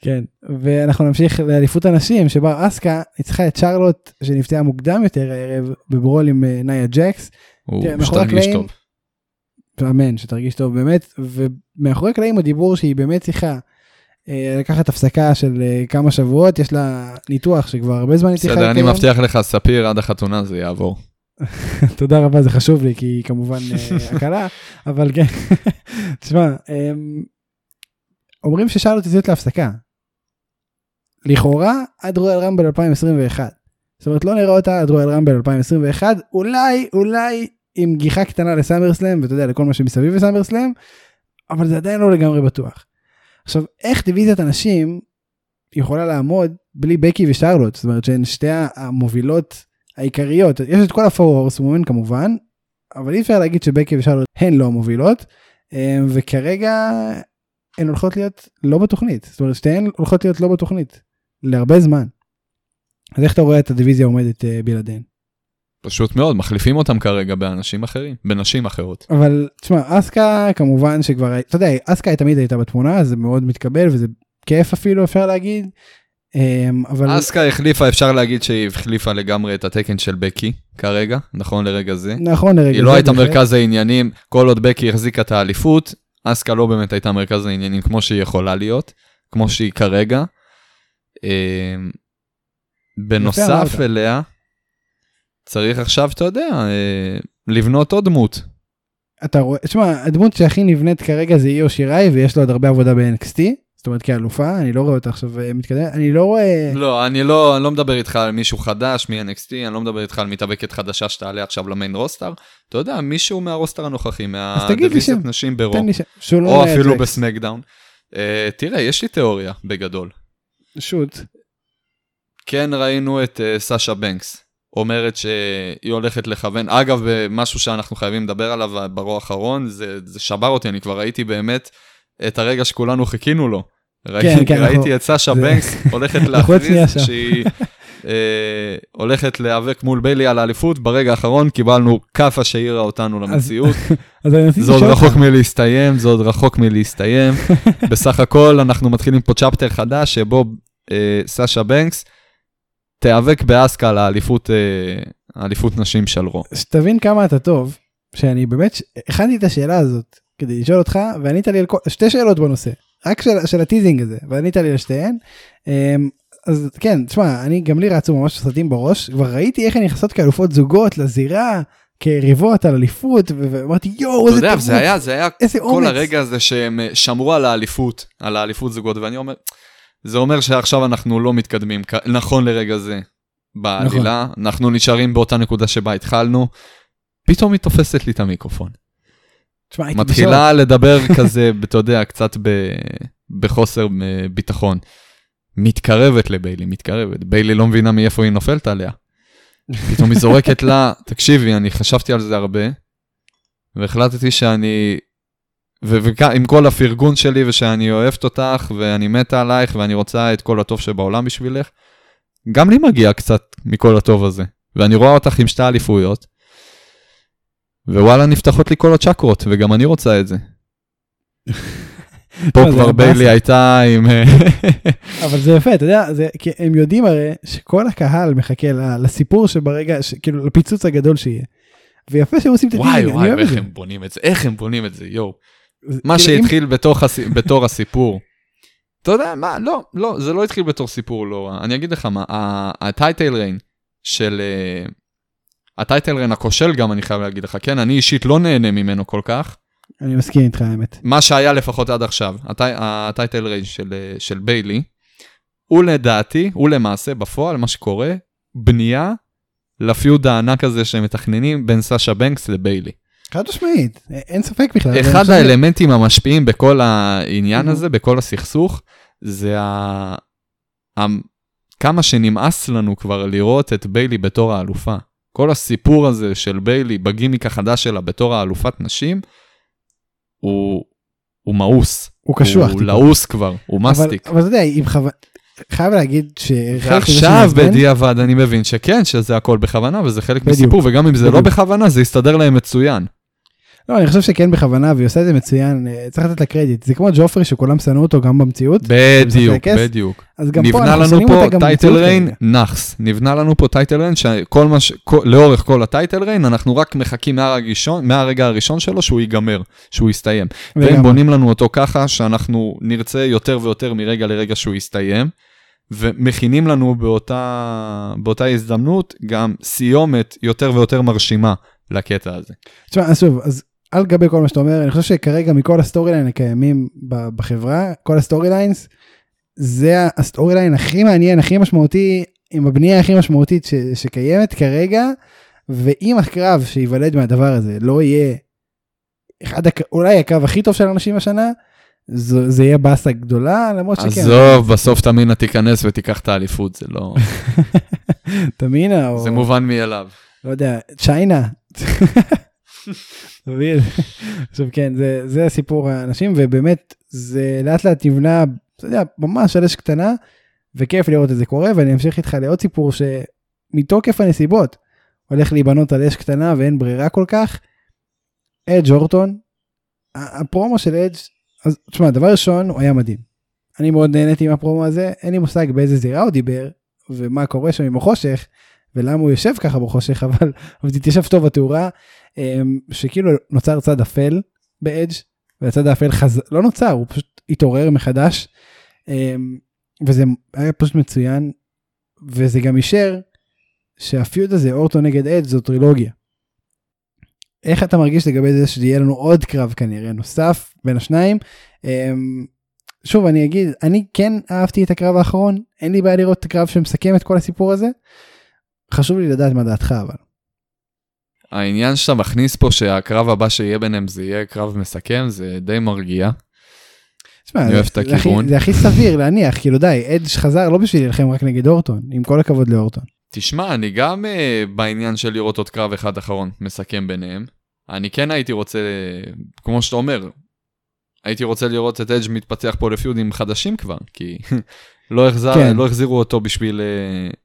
כן, ואנחנו נמשיך לאליפות הנשים שבה אסקה ניצחה את שרלוט שנפצעה מוקדם יותר הערב ב brawl עם אה, נאיה ג'קס. הוא שתרגיש טוב. אמן, שתרגיש טוב באמת, ומאחורי הקלעים הדיבור שהיא באמת צריכה אה, לקחת הפסקה של אה, כמה שבועות, יש לה ניתוח שכבר הרבה זמן היא צריכה בסדר, אני לקיים. מבטיח לך, ספיר, עד החתונה זה יעבור. [LAUGHS] תודה רבה, זה חשוב לי, כי היא כמובן [LAUGHS] הקלה, אבל כן, [LAUGHS] תשמע, אמ, אומרים ששרלוט יוצאת להפסקה. לכאורה עד רויאל רמבל 2021. זאת אומרת לא נראה אותה עד רויאל רמבל 2021, אולי, אולי עם גיחה קטנה לסאמרסלאם, ואתה יודע, לכל מה שמסביב לסאמרסלאם, אבל זה עדיין לא לגמרי בטוח. עכשיו, איך דיוויזיית הנשים יכולה לעמוד בלי בקי ושרלוט? זאת אומרת שהן שתי המובילות העיקריות. יש את כל הפורורס וומן כמובן, אבל אי אפשר להגיד שבקי ושרלוט הן לא המובילות, אה, וכרגע הן הולכות להיות לא בתוכנית. זאת אומרת, שתיהן הולכות להיות לא בתוכנית, להרבה זמן. אז איך אתה רואה את הדיוויזיה עומדת אה, בלעדיהן? פשוט מאוד, מחליפים אותם כרגע באנשים אחרים, בנשים אחרות. אבל תשמע, אסקה כמובן שכבר, אתה יודע, אסקה תמיד הייתה בתמונה, זה מאוד מתקבל וזה כיף אפילו אפשר להגיד. אמ, אבל אסקה החליפה, אפשר להגיד שהיא החליפה לגמרי את התקן של בקי כרגע, נכון לרגע זה. נכון לרגע היא לא זה הייתה. מרכז העניינים, כל עוד בקי החזיקה את האליפות, אסקה לא באמת הייתה מרכז העניינים כמו שהיא יכולה להיות, כמו שהיא כרגע. אה, בנוסף. אליה, צריך עכשיו, אתה יודע, אה, לבנות עוד דמות. אתה רואה, תשמע, הדמות שהכי נבנית כרגע זה איו שיראי ויש לו עוד הרבה עבודה ב-NXT, זאת אומרת כאלופה, אני לא רואה אותה עכשיו אה, מתקדמת, אני לא רואה, לא, אני לא, אני לא מדבר איתך על מישהו חדש מ-NXT, אני לא מדבר איתך על מתאבקת חדשה שתעלה עכשיו למיין רוסטר. אתה יודע, מישהו מהרוסטר הנוכחי, מהדיוויזיית. נשים ברו, תן לי ש... שולון או אפילו. בסמקדאון. Uh, תראה, יש לי תיאוריה בגדול. שוט. כן ראינו את uh, סאשה בנקס אומרת שהיא הולכת לכוון, אגב, משהו שאנחנו חייבים לדבר עליו ברו האחרון, זה, זה שבר אותי, אני כבר ראיתי באמת את הרגע שכולנו חיכינו לו. ראיתי, כן, ראיתי אנחנו- את סאשה זה- בנקס הולכת [LAUGHS] להכריז. שהיא אה, הולכת להיאבק מול ביילי על האליפות, ברגע האחרון קיבלנו כאפה שהעירה אותנו למציאות. [LAUGHS] אז רציתי זה עוד רחוק מלהסתיים, זה עוד רחוק מלהסתיים. [LAUGHS] בסך הכל אנחנו מתחילים פה צ'פטר חדש שבו אה, סאשה בנקס תיאבק באסקה על האליפות, אה, האליפות נשים של רו. שתבין כמה אתה טוב, שאני באמת, הכנתי את השאלה הזאת כדי לשאול אותך וענית לי על כל, שתי שאלות בנושא רק של, של הטיזינג הזה וענית לי לשתיהן. אמ, אז כן תשמע אני גם לי רצו ממש סרטים בראש כבר ראיתי איך הן נכנסות כאלופות זוגות לזירה כיריבות על אליפות ואמרתי יואו איזה יודע, טירוף, זה היה, זה היה איזה כל אומץ. הרגע הזה שהם אה, שמרו על האליפות, על האליפות זוגות, ואני אומר, זה אומר שעכשיו אנחנו לא מתקדמים, נכון לרגע זה, בעלילה, נכון. אנחנו נשארים באותה נקודה שבה התחלנו, פתאום היא תופסת לי את המיקרופון. תשמע, הייתי בשוק. מתחילה לדבר [LAUGHS] כזה, אתה יודע, קצת ב- בחוסר אה, ביטחון. מתקרבת לביילי, מתקרבת. ביילי לא מבינה מאיפה היא נופלת עליה. פתאום היא זורקת לה, תקשיבי, אני חשבתי על זה הרבה, והחלטתי שאני, ועם כל הפרגון שלי, ושאני אוהבת אותך, ואני מתה עלייך, ואני רוצה את כל הטוב שבעולם בשבילך, גם לי מגיע קצת מכל הטוב הזה. ואני רואה אותך עם שתי אליפויות, ווואלה, נפתחות לי כל הצ'קרות, וגם אני רוצה את זה. [LAUGHS] פה זה כבר ביילי. הייתה עם... [LAUGHS] אבל זה יפה אתה יודע זה כי הם יודעים הרי שכל הקהל מחכה לסיפור שברגע ש- כאילו לפיצוץ הגדול שיהיה. ויפה שהם עושים את וואי הטיזינג, אני וואי, אוהב את איך זה. הם בונים את זה, איך הם בונים את זה, יואו. מה כאילו, אם- שהתחיל בתוך הס... בתור הסיפור. אתה יודע מה, לא, לא, זה לא התחיל בתור סיפור לא רע. אני אגיד לך מה, הטייטל ריין של... אה, הטייטל ריין הכושל גם, אני חייב להגיד לך, כן, אני אישית לא נהנה ממנו כל כך. אני מסכים איתך האמת. מה שהיה לפחות עד עכשיו, הטי... הטייטל ריין של, אה, של ביילי, הוא לדעתי, הוא למעשה בפועל, מה שקורה, בנייה לפיוד הענק הזה שהם מתכננים בין סאשה בנקס לביילי. חד משמעית אין ספק בכלל. אבל אחד האלמנטים המשפיעים בכל העניין. הזה, בכל הסכסוך, זה ה... כמה שנמאס לנו כבר לראות את ביילי בתור האלופה. כל הסיפור הזה של ביילי בגימיק החדש שלה בתור האלופת נשים, הוא, הוא מאוס. הוא קשוח. הוא. לעוס כבר, הוא אבל- מסטיק. אבל אתה יודע אם חו... חייב להגיד ועכשיו שמעצבן- בדיעבד אני מבין שכן, שזה הכל בכוונה וזה חלק בדיוק. מסיפור, וגם אם זה לא בדיוק. בכוונה, זה יסתדר להם מצוין. לא אני חושב שכן בכוונה והיא עושה את זה מצוין אה, צריך לתת לה קרדיט זה כמו ג'ופרי שכולם שנאו אותו גם במציאות בדיוק. בדיוק. אז גם פה נבנה אנחנו לנו שונאים פה אותה גם title במציאות reign כרגע. נאחס, נבנה לנו פה title reign שכל מה ש... כל- לאורך כל ה title reign אנחנו רק מחכים מהרגע הראשון, מהרגע הראשון שלו שהוא ייגמר, שהוא יסתיים. והם. בונים לנו אותו ככה שאנחנו נרצה יותר ויותר מרגע לרגע שהוא יסתיים, ומכינים לנו באותה, באותה הזדמנות גם סיומת יותר ויותר מרשימה לקטע הזה. תשמע, אז שוב, אז על גבי כל מה שאתה אומר, אני חושב שכרגע מכל ה story line הקיימים בחברה, כל ה story lines, זה ה story line הכי מעניין, הכי משמעותי, עם הבנייה הכי משמעותית ש, שקיימת כרגע, ואם הקרב שייוולד מהדבר הזה לא יהיה אחד, הק... אולי הקרב הכי טוב של אנשים השנה, זה, זה יהיה באסה גדולה, למרות שכן. עזוב, בסוף Tamina תיכנס ותיקח את האליפות, זה לא... [LAUGHS] תמינה, או זה מובן מאליו. לא יודע, צ'יינה. [LAUGHS] [LAUGHS] עכשיו כן, זה, זה הסיפור האנשים, ובאמת, זה לאט לאט נבנה, אתה יודע, ממש על אש קטנה, וכיף לראות את זה קורה, ואני אמשיך איתך לעוד סיפור שמתוקף הנסיבות הולך להיבנות על אש קטנה ואין ברירה כל כך. אדג' אורטון, הפרומו של אדג', אז תשמע, דבר ראשון, הוא היה מדהים. אני מאוד נהניתי מהפרומו הזה, אין לי מושג באיזה זירה הוא דיבר, ומה קורה שם עם החושך, ולמה הוא יושב ככה בחושך, [LAUGHS] אבל, אבל תתיישב טוב בתאורה, אמ, שכאילו נוצר צד אפל באדג', והצד האפל חז... לא נוצר, הוא פשוט התעורר מחדש, אמ, וזה היה פשוט מצוין, וזה גם אישר שהפיוד הזה, אורטו נגד אדג' זו טרילוגיה. איך אתה מרגיש לגבי זה שיהיה לנו עוד קרב כנראה נוסף בין השניים? אמ, שוב אני אגיד אני כן אהבתי את הקרב האחרון אין לי בעיה לראות את הקרב שמסכם את כל הסיפור הזה. חשוב לי לדעת מה דעתך אבל. העניין שאתה מכניס פה שהקרב הבא שיהיה ביניהם זה יהיה קרב מסכם, זה די מרגיע. תשמע, אני זה- אוהב את הכיוון. זה הכי סביר להניח כאילו די אדג' חזר לא בשביל להילחם רק נגד אורטון עם כל הכבוד לאורטון. תשמע, אני גם uh, בעניין של לראות עוד קרב אחד אחרון מסכם ביניהם. אני כן הייתי רוצה, כמו שאתה אומר, הייתי רוצה לראות את אדג' מתפתח פה ל feud ים חדשים כבר, כי [LAUGHS] לא, החז-, כן. לא החזירו אותו בשביל uh,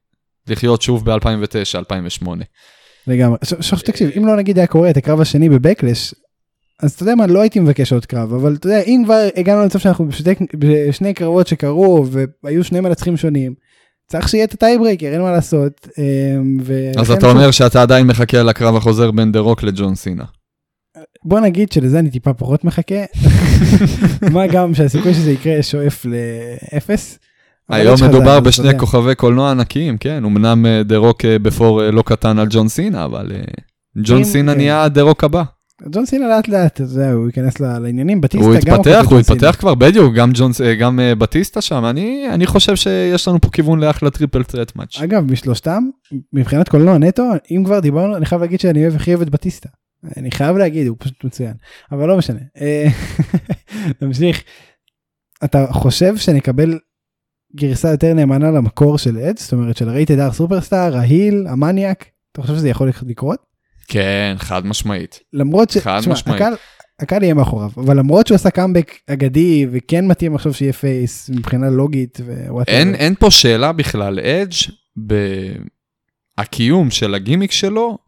לחיות שוב ב-2009, 2008. לגמרי. עכשיו תקשיב אם לא נגיד היה קורה את הקרב השני בבקלאש. אז אתה יודע מה לא הייתי מבקש עוד קרב אבל אתה יודע אם כבר הגענו למצב שאנחנו בשתי, בשני קרבות שקרו והיו שני מנצחים שונים. צריך שיהיה את ה tiebreaker אין מה לעשות. אמ, אז אתה אומר שאתה עדיין מחכה לקרב החוזר בין דה רוק לג'ון סינה. בוא נגיד שלזה אני טיפה פחות מחכה. [LAUGHS] מה גם שהסיכוי שזה יקרה שואף לאפס. היום מדובר בשני יודע. כוכבי קולנוע ענקיים, כן, אמנם אה, דה רוק אה, by far אה, לא קטן על ג'ון סינה, אבל אה, ג'ון סינה כן. נהיה דה רוק הבא. ג'ון סינה לאט לאט, זה הוא ייכנס לעניינים, בטיסטה הוא גם התפתח, הוא. התפתח כבר, בדיוק, גם ג'ון, אה, גם אה, בטיסטה שם, אני אני חושב שיש לנו פה כיוון לאחלה triple threat match. אגב, משלושתם, מבחינת קולנוע נטו, אם כבר דיברנו, אני חייב להגיד שאני אוהב הכי אוהב את בטיסטה. אני חייב להגיד, הוא פשוט מצוין. אבל לא משנה. אה, [LAUGHS] נמשיך. אתה חושב שנקבל גרסה יותר נאמנה למקור של אדג'? זאת אומרת של ה Rated R Superstar, ה heel, המניאק? אתה חושב שזה יכול לקרות? כן, חד משמעית. למרות ש... חד תשמע, משמעית. הקהל, הקהל יהיה מאחוריו, אבל למרות שהוא עשה קאמבק אגדי וכן מתאים עכשיו שיהיה face מבחינה לוגית ו whatever. אין, אין פה שאלה בכלל, אדג' בקיום של הגימיק שלו,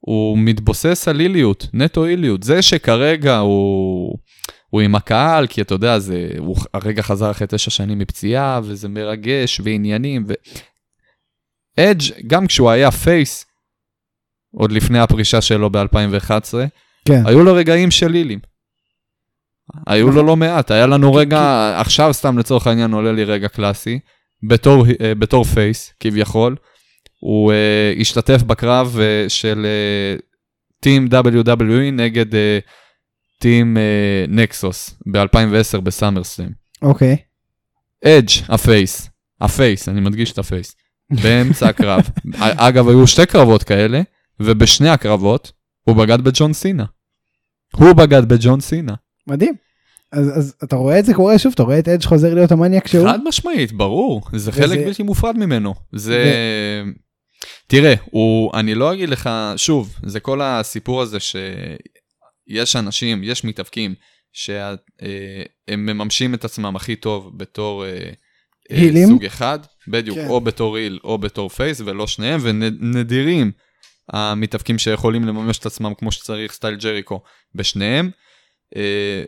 הוא מתבוסס על איליות, נטו איליות. זה שכרגע הוא, הוא עם הקהל, כי אתה יודע, זה, הוא הרגע חזר אחרי תשע שנים מפציעה, וזה מרגש, ועניינים, ו... אדג', גם כשהוא היה פייס, עוד לפני הפרישה שלו ב-2011, כן. היו לו רגעים של לילים. היו לו לא מעט, היה לנו רגע, עכשיו סתם לצורך העניין עולה לי רגע קלאסי, בתור, אה, בתור face, כביכול, הוא uh, השתתף בקרב uh, של team uh, WWE נגד uh, team Nexus ב-2010 בסאמרסלאם. אוקיי. אדג', ה face, ה face, אני מדגיש את ה face, באמצע הקרב. [LAUGHS] אגב, היו שתי קרבות כאלה, ובשני הקרבות הוא בגד בג'ון סינה. הוא בגד בג'ון סינה. מדהים. אז, אז אתה רואה את זה קורה שוב, אתה רואה את אדג' חוזר להיות המניאק שהוא? חד משמעית, ברור, זה וזה- חלק בלתי מופרד ממנו. זה... תראה, הוא, אני לא אגיד לך, שוב, זה כל הסיפור הזה שיש אנשים, יש מתאבקים, שהם מממשים את עצמם הכי טוב בתור אה, אה, הילים? סוג אחד, בדיוק, כן. או בתור היל או בתור פייס, ולא שניהם, ונדירים המתאבקים שיכולים לממש את עצמם כמו שצריך, style ג'ריקו, בשניהם. אה,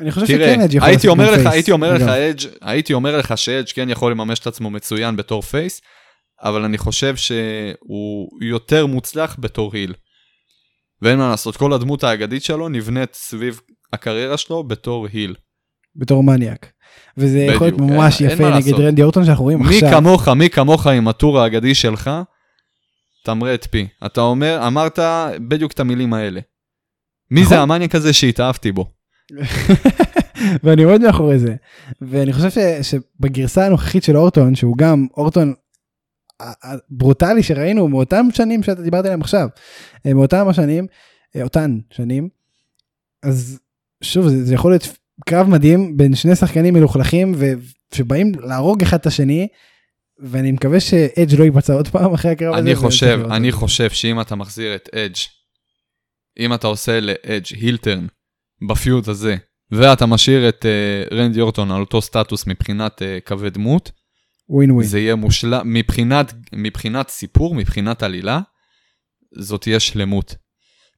אני חושב תראה, שכן אדג' יכול הייתי לעשות אומר גם לך, face, הייתי אומר לך. אדג', הייתי אומר לך שאדג' כן יכול לממש את עצמו מצוין בתור face, אבל אני חושב שהוא יותר מוצלח בתור heel. ואין מה לעשות, כל הדמות האגדית שלו נבנית סביב הקריירה שלו בתור heel. בתור מניאק. וזה יכול להיות ממש אין- אין יפה מה נגד. רנדי אורטון שאנחנו רואים מי עכשיו. כמוך, מי כמוך עם הטור האגדי שלך, תמרה את פי. אתה אומר, אמרת בדיוק את המילים האלה. מי נכון. זה המניאק הזה שהתאהבתי בו? [LAUGHS] ואני עומד מאחורי זה. ואני חושב ש, שבגרסה הנוכחית של אורטון, שהוא גם אורטון ה- ה- ברוטלי שראינו מאותם שנים שאתה דיברת עליהם עכשיו, אה, מאותם השנים, אה, אותן שנים, אז שוב זה, זה יכול להיות קרב מדהים בין שני שחקנים מלוכלכים שבאים להרוג אחד את השני. ואני מקווה שאדג' לא ייפצע עוד פעם אחרי הקרב הזה. אני חושב, אני. חושב שאם אתה מחזיר את אדג', אם אתה עושה לאדג' הילטרן בפיוט הזה, ואתה משאיר את uh, רנדי אורטון על אותו סטטוס מבחינת uh, קווי דמות, ווין ווין. זה יהיה מושלם, מבחינת, מבחינת סיפור, מבחינת עלילה, זאת תהיה שלמות.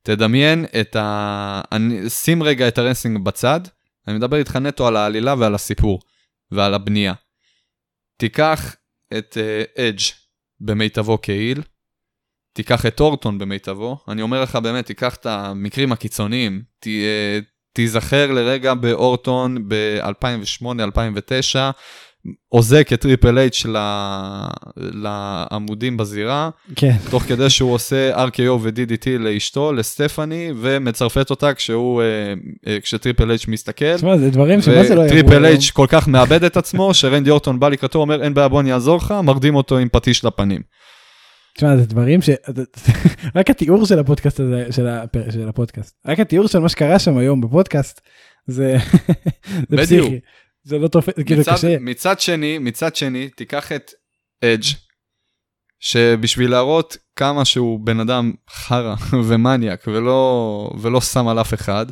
תדמיין את ה... אני, שים רגע את הרסינג בצד, אני מדבר איתך נטו על העלילה ועל הסיפור, ועל הבנייה. תיקח את אדג' uh, במיטבו כ heel, תיקח את אורטון במיטבו, אני אומר לך באמת, תיקח את המקרים הקיצוניים, ת, אה, תיזכר לרגע באורטון ב-2008-2009, אוזק את טריפל אייץ' לעמודים בזירה, כן. תוך כדי שהוא עושה RKO ו-DDT לאשתו, לסטפני, ומעלפת אותה כשהוא, אה, אה, כשטריפל אייץ' מסתכל. תשמע זה דברים שהיום לא יעברו וטריפל. אייץ' כל כך מאבד את עצמו, [LAUGHS] שרנדי אורטון בא לקראתו, אומר אין בעיה בוא אני אעזור לך, מרדים אותו עם פטיש לפנים. תשמע זה דברים ש... [LAUGHS] רק התיאור של הפודקאסט הזה, של, הפ... של הפודקאסט, רק התיאור של מה שקרה שם היום בפודקאסט, זה, [LAUGHS] זה. פסיכי. זה לא תופס, זה כאילו קשה. מצד שני, מצד שני, תיקח את אדג', שבשביל להראות כמה שהוא בן אדם חרא [LAUGHS] ומניאק ולא, ולא שם על אף אחד,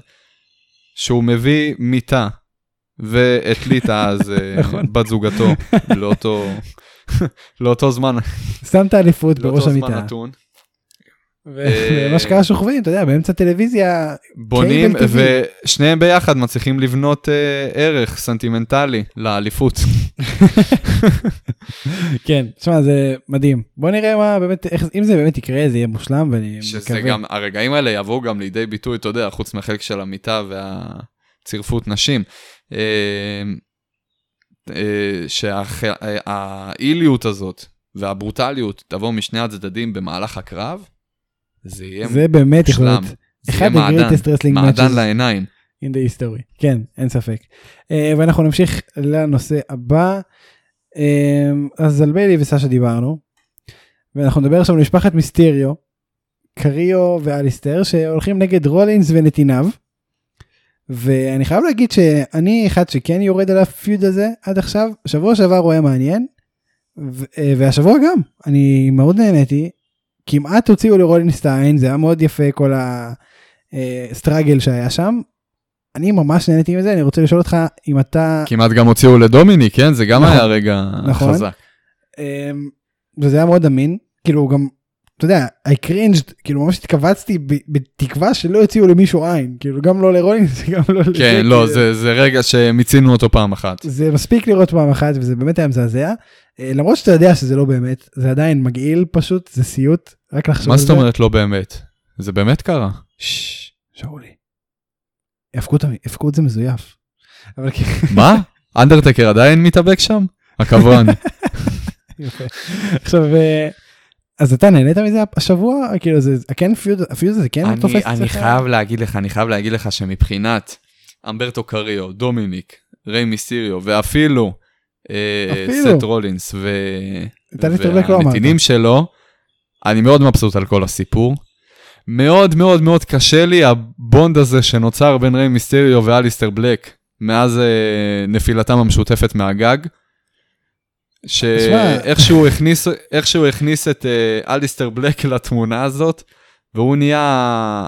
שהוא מביא מיטה ואת ליטה [LAUGHS] אז אה, נכון. בת זוגתו לאותו, [LAUGHS] לאותו זמן, שם את האליפות בראש לאותו זמן המיטה. נתון. אה, ומה שקרה שוכבים, אתה יודע, באמצע טלוויזיה, בונים. ושניהם ביחד מצליחים לבנות אה, ערך סנטימנטלי לאליפות. [LAUGHS] כן, תשמע, זה מדהים. בוא נראה מה באמת, איך, אם זה באמת יקרה, זה יהיה מושלם, ואני שזה מקווה. גם, הרגעים האלה יבואו גם לידי ביטוי, אתה יודע, חוץ מהחלק של המיטה והצרפות נשים. אה, שהאיליות הזאת והברוטליות תבוא משני הצדדים במהלך הקרב, זה יהיה זה באמת יכול. להיות אחד מעדן, ה-greatest wrestling מעדן לעיניים. in the history. כן, אין ספק. אה, ואנחנו נמשיך לנושא הבא. אה, אז על ביילי וסשה דיברנו. ואנחנו נדבר עכשיו על משפחת מיסטריו, קריו ואליסטר, שהולכים נגד רולינס ונתיניו. ואני חייב להגיד שאני אחד שכן יורד על הפיוד הזה עד עכשיו, שבוע שעבר הוא היה מעניין, ו- אה, והשבוע גם, אני מאוד נהניתי, כמעט הוציאו לרולינס את העין, זה היה מאוד יפה כל הסטראגל שהיה שם. אני ממש נהניתי מזה, אני רוצה לשאול אותך אם אתה, כמעט גם הוציאו לדומיני, כן? זה גם נכון. היה רגע נכון. חזק. אמ, וזה היה מאוד אמין, כאילו גם, אתה יודע, I cringed, כאילו ממש התכווצתי בתקווה שלא יוציאו למישהו עין, כאילו גם לא לרולינס, [LAUGHS] גם לא. כן, לא, כאילו. זה זה רגע שמיצינו אותו פעם אחת. זה מספיק לראות פעם אחת וזה באמת היה מזעזע. אה, למרות שאתה יודע שזה לא באמת, זה עדיין מגעיל פשוט, זה סיוט, רק לחשוב מה על זאת זה. אומרת לא באמת? זה באמת קרה. ששש, שאולי. הפקות זה מזויף. אבל כן, מה? אנדרטקר עדיין מתאבק שם? הקברן. [LAUGHS] עכשיו, אה, אז אתה נהנית מזה השבוע? כאילו זה, כן feud, ה feud הזה כן תופס אצלך? אני חייב להגיד לך, אני חייב להגיד לך שמבחינת הומברטו קריו, דומיניק, ריי מיסטיריו, ואפילו אה. סת' רולינס. והנתינים שלו, אני מאוד מבסוט על כל הסיפור. מאוד מאוד מאוד קשה לי ה bond הזה שנוצר בין ריי מיסטריו לאליסטר בלק מאז אה, נפילתם המשותפת מהגג. שאיכשהו הכניס, איכשהו הכניס את אה, אליסטר בלק לתמונה הזאת, והוא נהיה,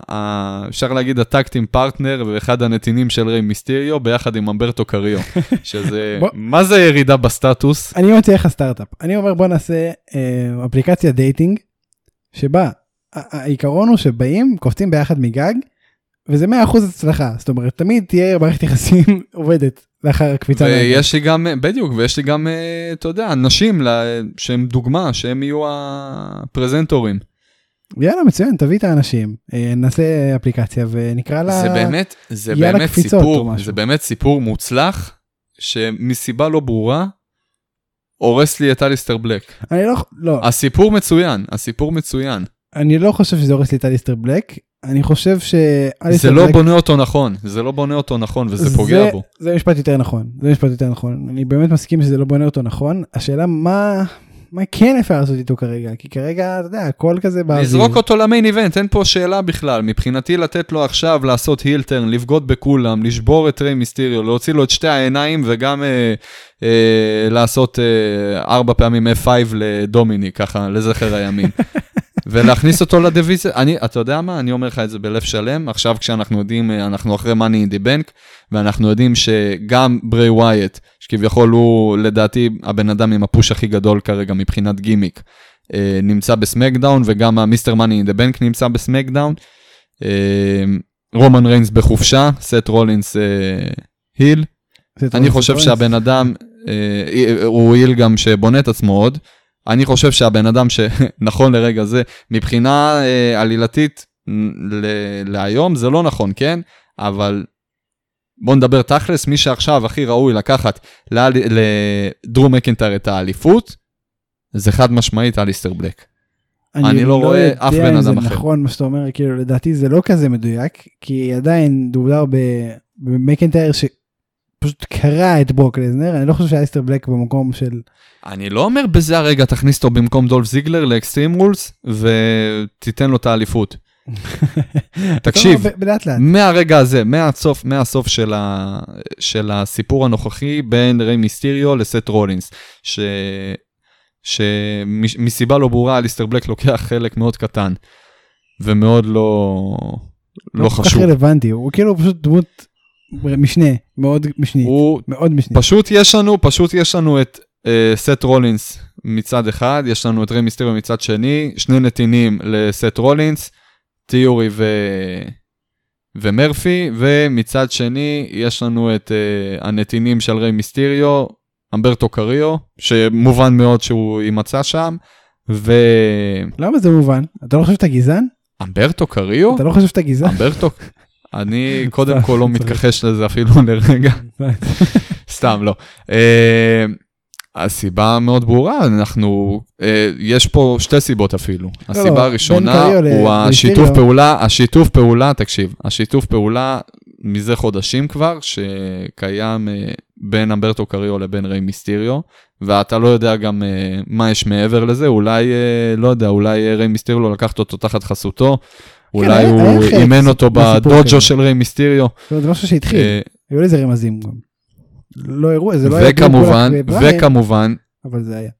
ה- אפשר להגיד, ה tag team partner ואחד הנתינים של ריי מיסטריו ביחד עם הומברטו קריו, [LAUGHS] שזה, בוא. מה זה ירידה בסטטוס? אני מציע לך סטארט-אפ. אני אומר בוא נעשה אה, אפליקציה dating, שבה העיקרון הוא שבאים, קופצים ביחד מגג, וזה 100% הצלחה. זאת אומרת, תמיד תהיה מערכת יחסים [LAUGHS] עובדת לאחר הקפיצה. ויש לי גם, בדיוק, ויש לי גם, אה, אתה יודע, נשים שהם דוגמה, שהם יהיו הפרזנטורים. יאללה, מצוין, תביא את האנשים, אה, נעשה אפליקציה ונקרא לה... זה באמת, זה באמת סיפור. זה באמת סיפור מוצלח, שמסיבה לא ברורה, הורס לי את אליסטר בלק. אני לא, לא, הסיפור מצוין, הסיפור מצוין. אני לא חושב שזה הורס לי את אליסטר בלק, אני חושב זה שאליסטר לא בלק... בונה אותו נכון, זה לא בונה אותו נכון וזה פוגע בו. זה משפט יותר נכון, זה משפט יותר נכון. אני באמת מסכים שזה לא בונה אותו נכון. השאלה מה, מה כן אפשר לעשות איתו כרגע, כי כרגע, אתה יודע, הכל כזה באוויר. לזרוק אותו למיין איבנט, אין פה שאלה בכלל. מבחינתי לתת לו עכשיו לעשות הילטרן, לבגוד בכולם, לשבור את ריי מיסטיריו, להוציא לו את שתי העיניים וגם אה, אה, לעשות אה, ארבע פעמים F5 לדומיני, ככה, לזכר הימים. [LAUGHS] ולהכניס אותו לדיוויזיה, אני, אתה יודע מה, אני אומר לך את זה בלב שלם, עכשיו כשאנחנו יודעים, אה, אנחנו אחרי money in the bank, ואנחנו יודעים שגם ברי ווייט, שכביכול הוא לדעתי הבן אדם עם הפוש הכי גדול כרגע מבחינת גימיק, אה, נמצא בסמקדאון, וגם המיסטר מאני אין דה בנק נמצא בסמקדאון. אה, רומן ריינס בחופשה, סט רולינס אה, היל. אני חושב. שהבן אדם, הוא היל גם שבונה את עצמו עוד. אני חושב שהבן אדם שנכון [LAUGHS] לרגע זה, מבחינה עלילתית להיום זה לא נכון, כן? אבל בוא נדבר תכלס, מי שעכשיו הכי ראוי לקחת לאל- לדרו מקינטר את האליפות, זה חד משמעית אליסטר בלק. אני לא רואה אף בן יודע אם זה אדם אחר. נכון מה שאתה אומר, כאילו לדעתי זה לא כזה מדויק, כי עדיין מדובר ב- במקנטייר שפשוט קרע את ברוק לזנר, אני לא חושב שאליסטר בלק במקום של... אני לא אומר בזה הרגע תכניס אותו במקום דולף זיגלר ל Extreme Rules ותיתן לו את האליפות. [LAUGHS] תקשיב, אומר, ב- בלאט לאט. מהרגע הזה, מהסוף, מהסוף של, ה, של הסיפור הנוכחי בין ריי מיסטיריו לסת' רולינס, ש, שמסיבה לא ברורה אליסטר בלק לוקח חלק מאוד קטן ומאוד לא, לא, כל כך חשוב. רלוונטי, הוא כאילו פשוט דמות משנה, מאוד משנית, הוא מאוד משנית. פשוט יש לנו, פשוט יש לנו את אה, סט רולינס מצד אחד, יש לנו את ריי מיסטריו מצד שני, שני נתינים לסט רולינס, תיאורי ו... ומרפי, ומצד שני יש לנו את uh, הנתינים של ריי מיסטריו, אמברטו קריו, שמובן מאוד שהוא יימצא שם, ו... למה זה מובן? אתה לא חושב שאתה גזען? אמברטו קריו? אתה לא חושב שאתה גזען? אמברטו... אני [LAUGHS] קודם כל לא מתכחש לזה אפילו לרגע. [LAUGHS] סתם לא. אה, הסיבה מאוד ברורה, אנחנו, אה, יש פה שתי סיבות אפילו. לא, הסיבה הראשונה הוא השיתוף פעולה, השיתוף פעולה, תקשיב, השיתוף פעולה מזה חודשים כבר, שקיים אה, בין אמברטו קריו לבין ריי מיסטיריו, ואתה לא יודע גם מה יש מעבר לזה, אולי, לא יודע, אולי ריי מיסטיריו לקחת אותו תחת חסותו. כן, אולי הוא אימן אותו בדוג'ו של ריי מיסטיריו. זה משהו שהתחיל, היו לזה רמזים גם. לא הראו, זה לא היה... וכמובן, וכמובן, אבל זה היה.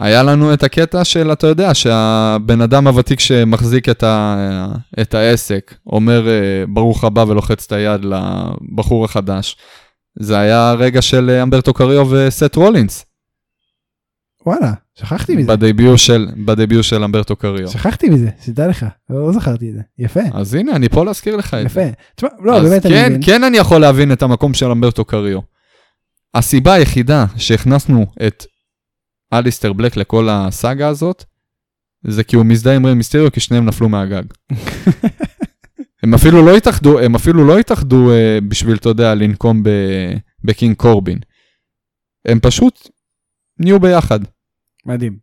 היה לנו את הקטע של, אתה יודע, שהבן אדם הוותיק שמחזיק את, ה, את העסק, אומר ברוך הבא ולוחץ את היד לבחור החדש. זה היה רגע של אמברטו קריו וסט רולינס. וואלה, שכחתי מזה. בדביוט של, בדביוט של אמברטו קריו. שכחתי מזה, שתדע לך, לא זכרתי את זה, יפה. אז הנה, אני פה להזכיר לך את יפה. זה. תשמע, לא, באמת כן, אני מבין. כן אני יכול להבין את המקום של אמברטו קריו. הסיבה היחידה שהכנסנו את אליסטר בלק לכל הסאגה הזאת, זה כי הוא מזדהה עם ריי מיסטריו, כי שניהם נפלו מהגג. [LAUGHS] הם אפילו לא התאחדו, הם אפילו לא התאחדו אה, בשביל, אתה יודע, לנקום בקינג קורבין. הם פשוט נהיו ביחד. מדהים.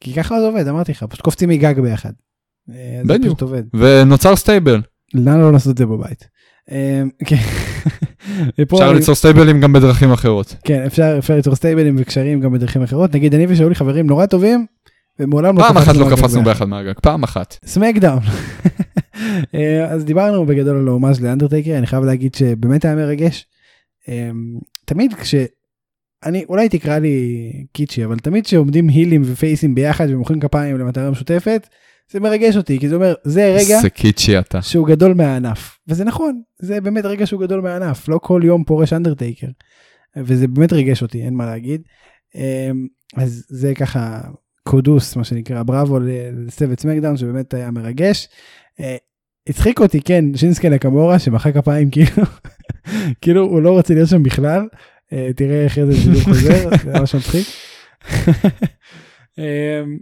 כי ככה זה עובד, אמרתי לך, פשוט קופצים מגג ביחד. אה, בדיוק. ונוצר stable. למה לא לעשות את זה בבית? אה, כן. [LAUGHS] אפשר ליצור stableים גם בדרכים אחרות. כן, אפשר ליצור stableים וקשרים גם בדרכים אחרות. נגיד אני ושאולי חברים נורא טובים, ומעולם לא פעם אחת לא קפצנו ביחד מהגג, פעם אחת. SmackDown. [LAUGHS] אה, אז דיברנו בגדול על ההומאז' לאנדרטייקר, אני חייב להגיד שבאמת היה מרגש. תמיד כש... אני, אולי תקרא לי קיצ'י, אבל תמיד כשעומדים הילים ופייסים ביחד ומוחאים כפיים למטרה משותפת, זה מרגש אותי, כי זה אומר, זה רגע זה קיצ'י אתה. שהוא גדול מהענף. וזה נכון, זה באמת רגע שהוא גדול מהענף, לא כל יום פורש אנדרטייקר. וזה באמת ריגש אותי, אין מה להגיד. אמ, אז זה ככה קודוס, מה שנקרא, בראבו לצוות סמקדאון, שבאמת היה מרגש. אה, הצחיק אותי, כן, שינסקי נקמורה, שמחא כפיים כאילו, [LAUGHS] כאילו הוא לא רוצה להיות שם בכלל. אה, תראה איך איזה שידור חוזר, זה [LAUGHS] ממש מצחיק. אמ,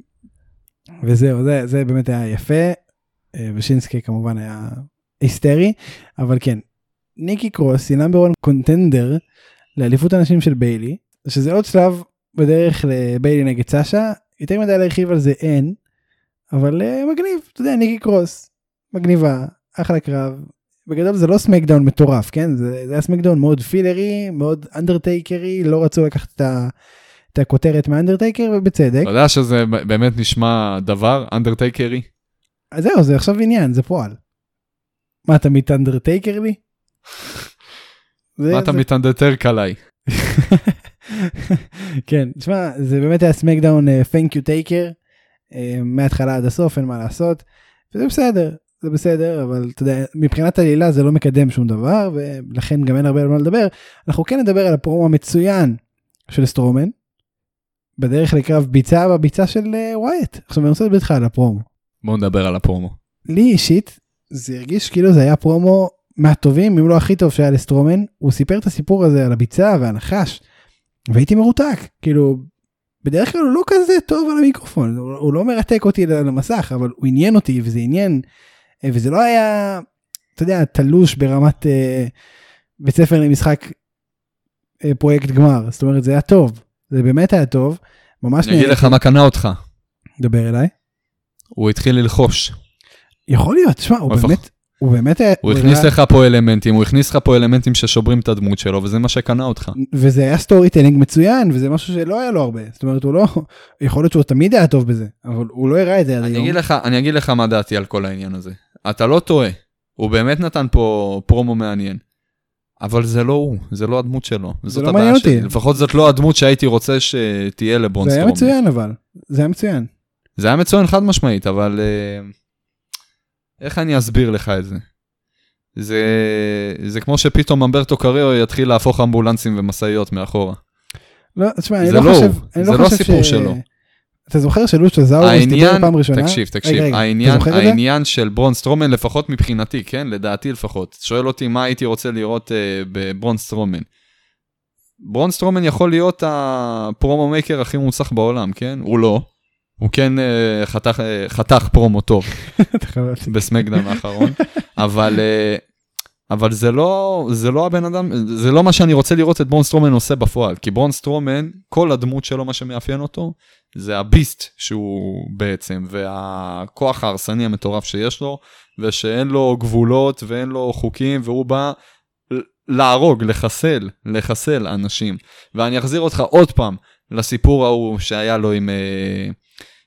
וזהו, זה, זה באמת היה יפה, אה, ושינסקי כמובן היה היסטרי, אבל כן, ניקי קרוס היא נאמבר 1 קונטנדר לאליפות הנשים של ביילי, שזה עוד שלב בדרך לביילי נגד סאשה, יותר מדי להרחיב על זה אין, אבל אה, מגניב, אתה יודע, ניקי קרוס, מגניבה, אחלה קרב. בגדול זה לא SmackDown מטורף, כן? זה, זה היה SmackDown מאוד fillerי, מאוד אנדרטייקרי, לא רצו לקחת את, ה, את הכותרת מאנדרטייקר, ובצדק. אתה יודע שזה באמת נשמע דבר אנדרטייקרי? אז זהו, זה עכשיו עניין, זה פועל. מה, אתה מתאנדרטייקר לי? [LAUGHS] מה אתה מתאנדרטרק עליי? [LAUGHS] כן, תשמע, זה באמת היה SmackDown thank you Taker, מההתחלה עד הסוף, אין מה לעשות, וזה בסדר, זה בסדר, אבל אתה יודע, מבחינת עלילה זה לא מקדם שום דבר, ולכן גם אין הרבה על מה לדבר. אנחנו כן נדבר על הפרומו המצוין של סטרומן, בדרך לקרב ביצה בביצה של אה, ווייט. עכשיו אני רוצה לדבר איתך על הפרומו. בואו נדבר על הפרומו. לי אישית זה הרגיש כאילו זה היה פרומו מהטובים אם לא הכי טוב שהיה לסטרומן הוא סיפר את הסיפור הזה על הביצה והנחש והייתי מרותק כאילו בדרך כלל הוא לא כזה טוב על המיקרופון הוא, לא מרתק אותי על המסך אבל הוא עניין אותי וזה עניין וזה לא היה אתה יודע תלוש ברמת אה, בית ספר למשחק אה, פרויקט גמר זאת אומרת זה היה טוב זה באמת היה טוב ממש אני אגיד לך מה קנה אותך. דבר אליי הוא התחיל ללחוש. יכול להיות תשמע הוא באמת הוא באמת הוא הכניס לך פה אלמנטים, הוא הכניס לך פה אלמנטים ששוברים את הדמות שלו, וזה מה שקנה אותך. וזה היה storytelling מצוין וזה משהו שלא היה לו הרבה זאת אומרת הוא לא יכול להיות שהוא תמיד היה טוב בזה אבל הוא לא הראה את זה עד היום. אני אגיד לך מה דעתי על כל העניין הזה. אתה לא טועה, הוא באמת נתן פה פרומו מעניין. אבל זה לא הוא, זה לא הדמות שלו. זאת לא מעניין. אותי. לפחות זאת לא הדמות שהייתי רוצה שתהיה לברון זה היה. מצוין אבל זה היה מצוין. זה היה מצוין חד משמעית, אבל אה, איך אני אסביר לך את זה? זה, זה כמו שפתאום הומברטו קריו יתחיל להפוך אמבולנסים ומשאיות מאחורה. לא, תשמע, אני זה לא לא חושב, אני זה לא לא חושב הסיפור ש... שלו. אתה זוכר שלוצ'זאורוס דיבר העניין, פעם ראשונה? תקשיב, תקשיב, רגע, רגע, העניין? העניין של ברון סטרומן, לפחות מבחינתי, כן, לדעתי לפחות, שואל אותי מה הייתי רוצה לראות uh, בברון סטרומן. ברון סטרומן יכול להיות הפרומו maker הכי מוצלח בעולם, כן? הוא לא. הוא כן uh, חתך, uh, חתך פרומו טוב. [LAUGHS] בסמקדאון האחרון, אבל, uh, אבל זה, לא, זה לא הבן אדם, זה לא מה שאני רוצה לראות את ברון סטרומן עושה בפועל, כי ברון סטרומן, כל הדמות שלו, מה שמאפיין אותו, זה הביסט שהוא בעצם, והכוח ההרסני המטורף שיש לו, ושאין לו גבולות ואין לו חוקים, והוא בא להרוג, לחסל, לחסל אנשים. ואני אחזיר אותך עוד פעם לסיפור ההוא שהיה לו עם, אה,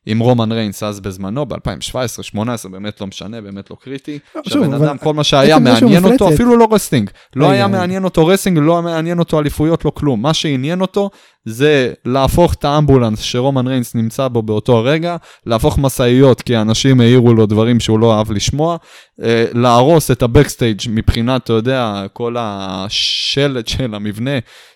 עם רומן ריינס אז בזמנו, ב-2017-2018, באמת לא משנה, באמת לא קריטי. שוב, שהבן אדם, כל מה שהיה מעניין אותו, אפילו לא wrestling. לא היה. מעניין אותו wrestling, לא היה מעניין אותו אליפויות, לא כלום. מה שעניין אותו זה להפוך את האמבולנס שרומן ריינס נמצא בו באותו הרגע, להפוך משאיות כי האנשים העירו לו דברים שהוא לא אהב לשמוע, אה, להרוס את ה backstage מבחינת, אתה יודע, כל השלד של המבנה,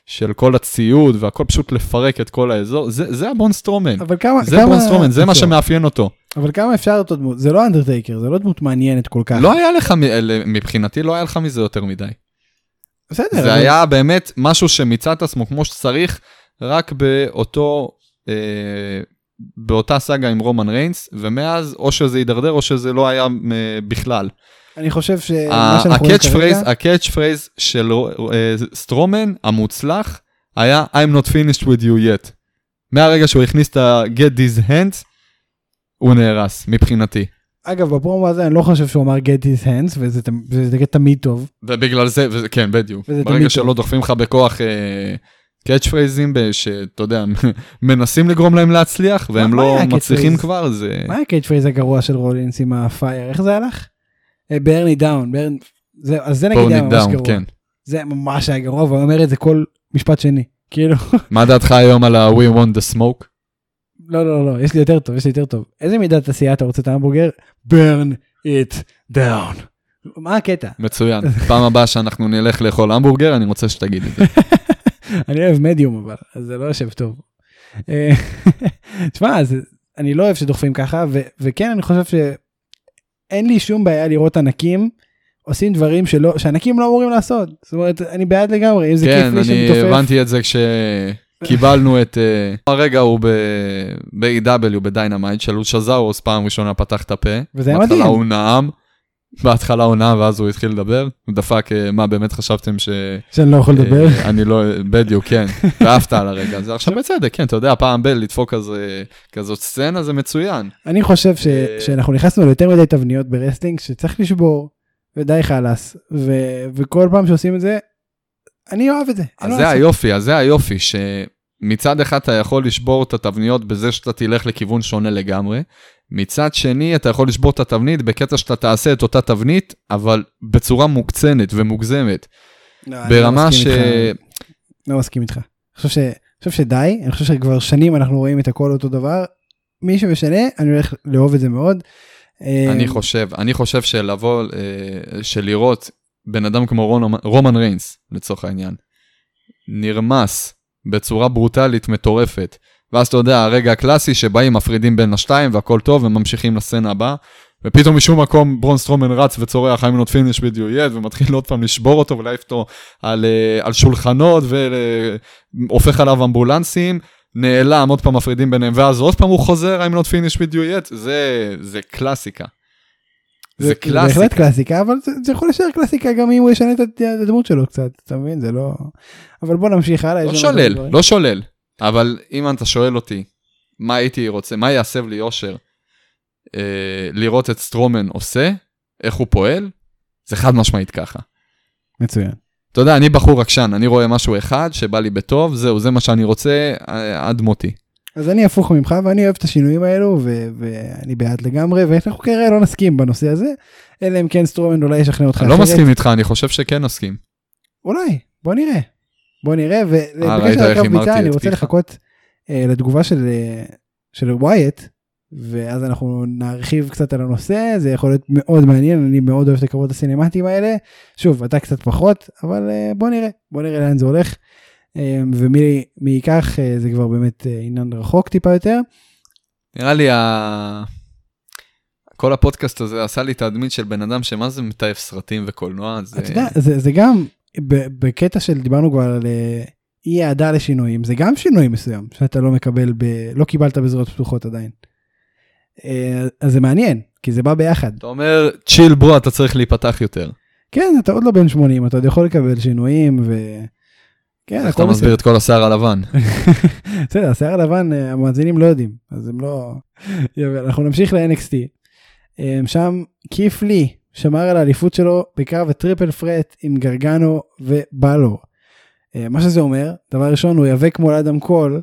של כל הציוד והכל, פשוט לפרק את כל האזור. זה, זה הברון סטרומן. אבל כמה, זה כמה... ברון סטרומן, זה מה טוב, שמאפיין אותו. אבל כמה אפשר אותו דמות? זה לא אנדרטייקר, זה לא דמות מעניינת כל כך. לא היה לך, מבחינתי לא היה לך מזה יותר מדי. בסדר. זה אבל- היה באמת משהו שמיצה את עצמו כמו שצריך, רק באותו, אה, באותה סאגה עם רומן ריינס, ומאז או שזה הידרדר או שזה לא היה אה, בכלל. אני חושב שמה שאנחנו רואים כרגע, ה catchphrase של אה, סטרומן המוצלח היה I'm not finished with you yet. מהרגע שהוא הכניס את ה-get these hands, הוא נהרס מבחינתי. אגב, בפרומו הזה אני לא חושב שהוא אמר get these hands, וזה תמ- וזה תמיד טוב. ובגלל זה, וזה, כן, בדיוק. וזה ברגע שלא. דוחפים לך בכוח catchphraseים, שאתה יודע, [LAUGHS] מנסים לגרום להם להצליח, והם לא מצליחים? כבר, זה... מה ה catchphrase הגרוע של רולינס עם הפייר? איך זה הלך? burn it down, אז זה נגיד היה ממש גרוע. כן. זה ממש היה גרוע, והוא אומר את זה כל משפט שני. כאילו, [LAUGHS] מה דעתך היום על ה-We want the smoke? לא, לא, לא, יש לי יותר טוב, יש לי יותר טוב. איזה מידת עשייה אתה רוצה את ההמבורגר? burn it down. מה הקטע? מצוין. פעם הבאה שאנחנו נלך לאכול המבורגר, אני רוצה שתגיד את זה. [LAUGHS] אני אוהב מדיום אבל, אז זה לא יושב טוב. אה, [LAUGHS] תשמע, אני לא אוהב שדוחפים ככה, ו- וכן, אני חושב שאין לי שום בעיה לראות ענקים עושים דברים שלא, שענקים לא אמורים לעשות. זאת אומרת, אני בעד לגמרי, אם זה כן, כיף לי אני שמתופף. הבנתי את זה כשקיבלנו את... אה, הרגע הוא ב-AW בדיינמייט, שלושזאורוס פעם ראשונה פתח את הפה. וזה היה בהתחלה מדהים. הוא נאם, בהתחלה נאם ואז הוא התחיל לדבר. הוא דפק, אה, מה באמת חשבתם ש... שאני לא יכול לדבר. אה, אני לא, בדיוק, כן. [LAUGHS] ועפת על הרגע הזה. עכשיו בצדק, כן, אתה יודע, פעם ב- לדפוק כזה, כזאת סצנה זה מצוין. אני חושב ש- אה, שאנחנו נכנסנו ליותר מדי תבניות ב wrestling שצריך לשבור, ודי חלאס, ו- וכל פעם שעושים את זה, אני אוהב את זה. אז זה. היופי, אז זה היופי, שמצד אחד אתה יכול לשבור את התבניות בזה שאתה תלך לכיוון שונה לגמרי, מצד שני אתה יכול לשבור את התבנית בקטע שאתה תעשה את אותה תבנית, אבל בצורה מוקצנת ומוגזמת. לא, אני ברמה לא ש... איתך. לא מסכים איתך. אני חושב ש- חושב שדי, אני חושב שכבר שנים אנחנו רואים את הכל אותו דבר. מי שמשנה, אני הולך לאהוב את זה מאוד. אה, אני חושב, אני חושב שלבוא, אה, שלראות בן אדם כמו רומן, רומן ריינס, לצורך העניין, נרמס בצורה ברוטלית מטורפת, ואז אתה יודע, הרגע הקלאסי שבאים, מפרידים בין השתיים והכל טוב וממשיכים לסצנה הבאה, ופתאום משום מקום ברון סטרומן רץ וצורח I'm not finished with you yet, ומתחיל עוד פעם לשבור אותו ולהעיף אותו על, אה, על שולחנות והופך עליו אמבולנסים. נעלם, עוד פעם מפרידים ביניהם, ואז עוד פעם הוא חוזר, I'm not finished with you yet, זה, זה קלאסיקה. זה קלאסיקה. בהחלט קלאסיקה, אבל זה, זה יכול להישאר קלאסיקה גם אם הוא ישנה את הד- את הדמות שלו קצת, אתה מבין? זה לא... אבל בוא נמשיך הלאה. לא עוד שולל. לא שולל. אבל אם אתה שואל אותי, מה הייתי רוצה, מה יסב לי אושר אה, לראות את סטרומן עושה, איך הוא פועל, זה חד משמעית ככה. מצוין. אתה יודע, אני בחור עקשן, אני רואה משהו אחד שבא לי בטוב, זהו, זה מה שאני רוצה אה, עד מותי. אז אני הפוך ממך ואני אוהב את השינויים האלו ו- ואני בעד לגמרי ואנחנו כנראה לא נסכים בנושא הזה אלא אם כן סטרומן אולי ישכנע אותך אני לא אחרת. מסכים איתך, אני חושב שכן נסכים. אולי בוא נראה. בוא נראה ראית ובקשר לקרב הימרתי ביצה אני רוצה. לחכות אה, לתגובה של אה, של ווייט ואז אנחנו נרחיב קצת על הנושא זה יכול להיות מאוד מעניין אני מאוד אוהב את הקרבות הסינמטיים האלה שוב אתה קצת פחות אבל אה, בוא נראה בוא נראה לאן זה הולך. אה, ומי מי ייקח אה, זה כבר באמת אה, עניין רחוק טיפה יותר. נראה לי ה... כל הפודקאסט הזה עשה לי תדמית של בן אדם שמה זה מתעב סרטים וקולנוע, זה... אתה יודע, זה, זה גם בקטע של דיברנו כבר על אה, אי אהדה לשינויים, זה גם שינוי מסוים שאתה לא מקבל, ב, לא קיבלת בזרועות פתוחות עדיין. אה, אז זה מעניין, כי זה בא ביחד. אתה אומר, צ'יל ברו, אתה צריך להיפתח יותר. כן, אתה עוד לא בן 80, אתה עוד יכול לקבל שינויים ו... כן, איך אתה הכל מסביר את כל השיער הלבן? [LAUGHS] בסדר, השיער הלבן, אה, המאזינים לא יודעים, אז הם לא... [LAUGHS] אנחנו נמשיך ל-NXT. שם כיף לי שמר על האליפות שלו בקרב הטריפל פרט עם גרגנו ובלור. אה, מה שזה אומר, דבר ראשון, הוא ייאבק מול אדם קול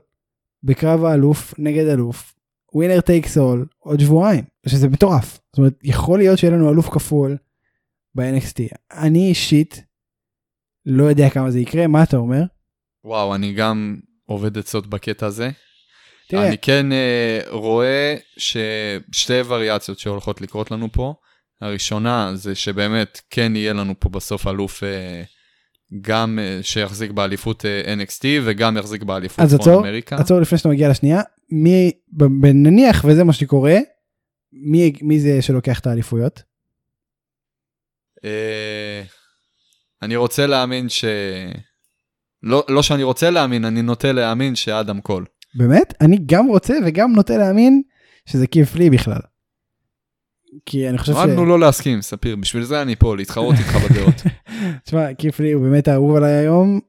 בקרב האלוף נגד אלוף, winner takes all, עוד שבועיים, שזה מטורף. זאת אומרת, יכול להיות שיהיה לנו אלוף כפול ב-NXT. אני אישית לא יודע כמה זה יקרה, מה אתה אומר? וואו, אני גם עובד עצות בקטע הזה. תראה, אני כן אה, רואה ששתי וריאציות שהולכות לקרות לנו פה. הראשונה זה שבאמת כן יהיה לנו פה בסוף אלוף אה, גם אה, שיחזיק באליפות אה, NXT וגם יחזיק באליפות אז צפון עצור, אמריקה. עצור לפני שאתה מגיע לשנייה, מי, נניח וזה מה שקורה, מי, מי זה שלוקח את האליפויות? אה, אני רוצה להאמין ש... לא, לא שאני רוצה להאמין, אני נוטה להאמין שאדם קול. באמת? אני גם רוצה וגם נוטה להאמין שזה כיף לי בכלל. כי אני חושב ש... למדנו לא להסכים, ספיר, בשביל זה אני פה, להתחרות איתך בדעות. [LAUGHS] תשמע, כיף לי הוא באמת האהוב עליי היום.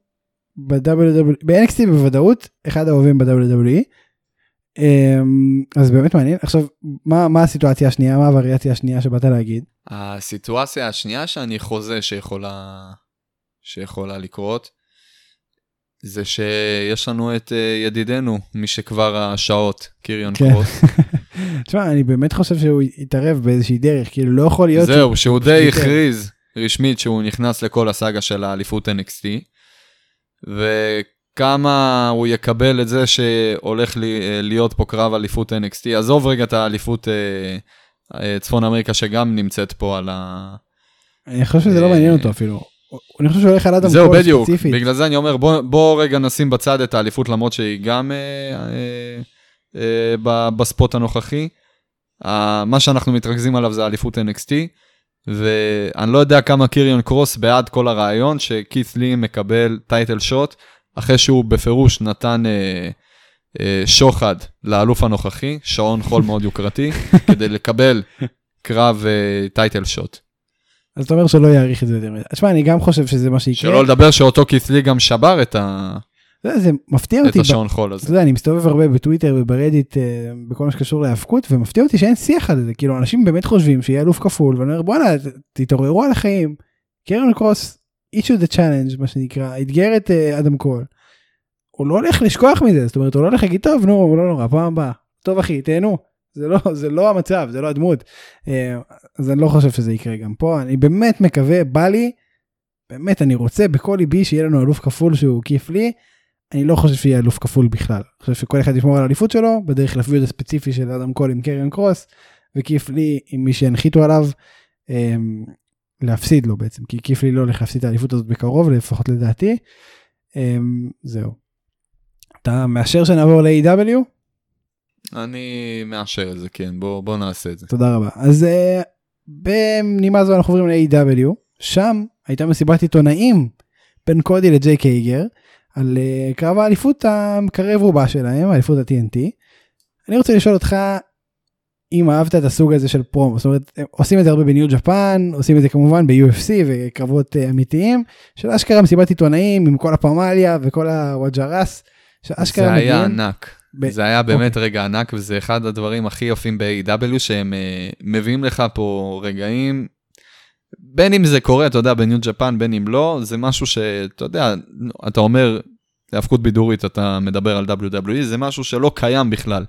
ב-WWE, ב-NXT בוודאות, אחד האהובים ב-WWE. אמ, אז באמת מעניין. עכשיו, מה, מה הסיטואציה השנייה? מה הווריאציה השנייה שבאת להגיד? הסיטואציה השנייה שאני חוזה שיכולה, שיכולה לקרות, זה שיש לנו את אה, ידידנו משכבר השעות, קיריון כן. קרוס. [LAUGHS] תשמע, אני באמת חושב שהוא יתערב באיזושהי דרך, כאילו לא יכול להיות... זהו, שהוא די ויתר. הכריז רשמית שהוא נכנס לכל הסאגה של האליפות NXT, וכמה הוא יקבל את זה שהולך אה, להיות פה קרב אליפות NXT. עזוב רגע את האליפות אה, אה, צפון אמריקה שגם נמצאת פה על ה... אני חושב שזה לא מעניין אותו אפילו. אני חושב שהוא הולך על אדם זהו, בדיוק. בגלל זה אני אומר, בוא, בוא רגע נשים בצד את האליפות, למרות שהיא גם אה, אה, בספוט הנוכחי. אה, מה שאנחנו מתרכזים עליו זה אליפות NXT, ואני לא יודע כמה קיריון קרוס בעד כל הרעיון שכית' לי מקבל טייטל שוט, אחרי שהוא בפירוש נתן אה, אה, שוחד לאלוף הנוכחי, שעון חול מאוד יוקרתי, [LAUGHS] כדי לקבל קרב אה, טייטל שוט. אז אתה אומר שלא יאריך את זה יותר מדי. תשמע, אני גם חושב שזה מה שיקרה. שלא לדבר שאותו כית' לי גם שבר את, ה... זה מפתיע אותי. ב- השעון חול הזה. אתה יודע, אני מסתובב הרבה בטוויטר וברדיט אה, בכל מה שקשור להיאבקות, ומפתיע אותי שאין שיח על זה. כאילו, אנשים באמת חושבים שיהיה אלוף כפול, ואני אומר, בואנה, תתעוררו על החיים. קריון קרוס, issue the challenge, מה שנקרא, אתגר את אה, אדם קול. הוא לא הולך לשכוח מזה, זאת אומרת, הוא לא הולך להגיד, טוב, נו, לא נורא, פעם הבאה. טוב, אחי, תהנו. זה לא, זה לא המצב, זה לא הדמות. אה, אז אני לא חושב שזה יקרה גם פה. אני באמת מקווה, בא לי, באמת, אני רוצה בכל ליבי שיהיה לנו אלוף כפול שהוא כיף לי. אני לא חושב שיהיה אלוף כפול בכלל. אני חושב שכל אחד ישמור על האליפות שלו, בדרך לפיוד הספציפי של אדם קול עם קרן קרוס, וכיף לי עם מי שהנחיתו עליו, אמ, להפסיד לו בעצם, כי כיף לי לא הולך להפסיד את האליפות הזאת בקרוב, לפחות לדעתי. אמ, זהו. אתה מאשר שנעבור ל-AW? אני מאשר את זה, כן, בוא, בוא נעשה את זה. תודה רבה. אז uh, בנימה זו אנחנו עוברים ל-AEW, שם הייתה מסיבת עיתונאים בין קודי לג'ייק הייגר, על uh, קרב האליפות המקרב רובה שלהם, האליפות ה-TNT. אני רוצה לשאול אותך אם אהבת את הסוג הזה של פרומו, זאת אומרת, עושים את זה הרבה בניו ג'פן, עושים את זה כמובן ב-UFC וקרבות uh, אמיתיים, של אשכרה מסיבת עיתונאים עם כל הפמליה וכל הוויג'רס, שאשכרה זה היה מגיעים- ענק. ב- זה היה באמת רגע ענק, וזה אחד הדברים הכי יפים ב-AW, שהם אה, מביאים לך פה רגעים, בין אם זה קורה, אתה יודע, בניו ג'פן, בין אם לא, זה משהו שאתה יודע, אתה אומר, היאבקות בידורית, אתה מדבר על WWE, זה משהו שלא קיים בכלל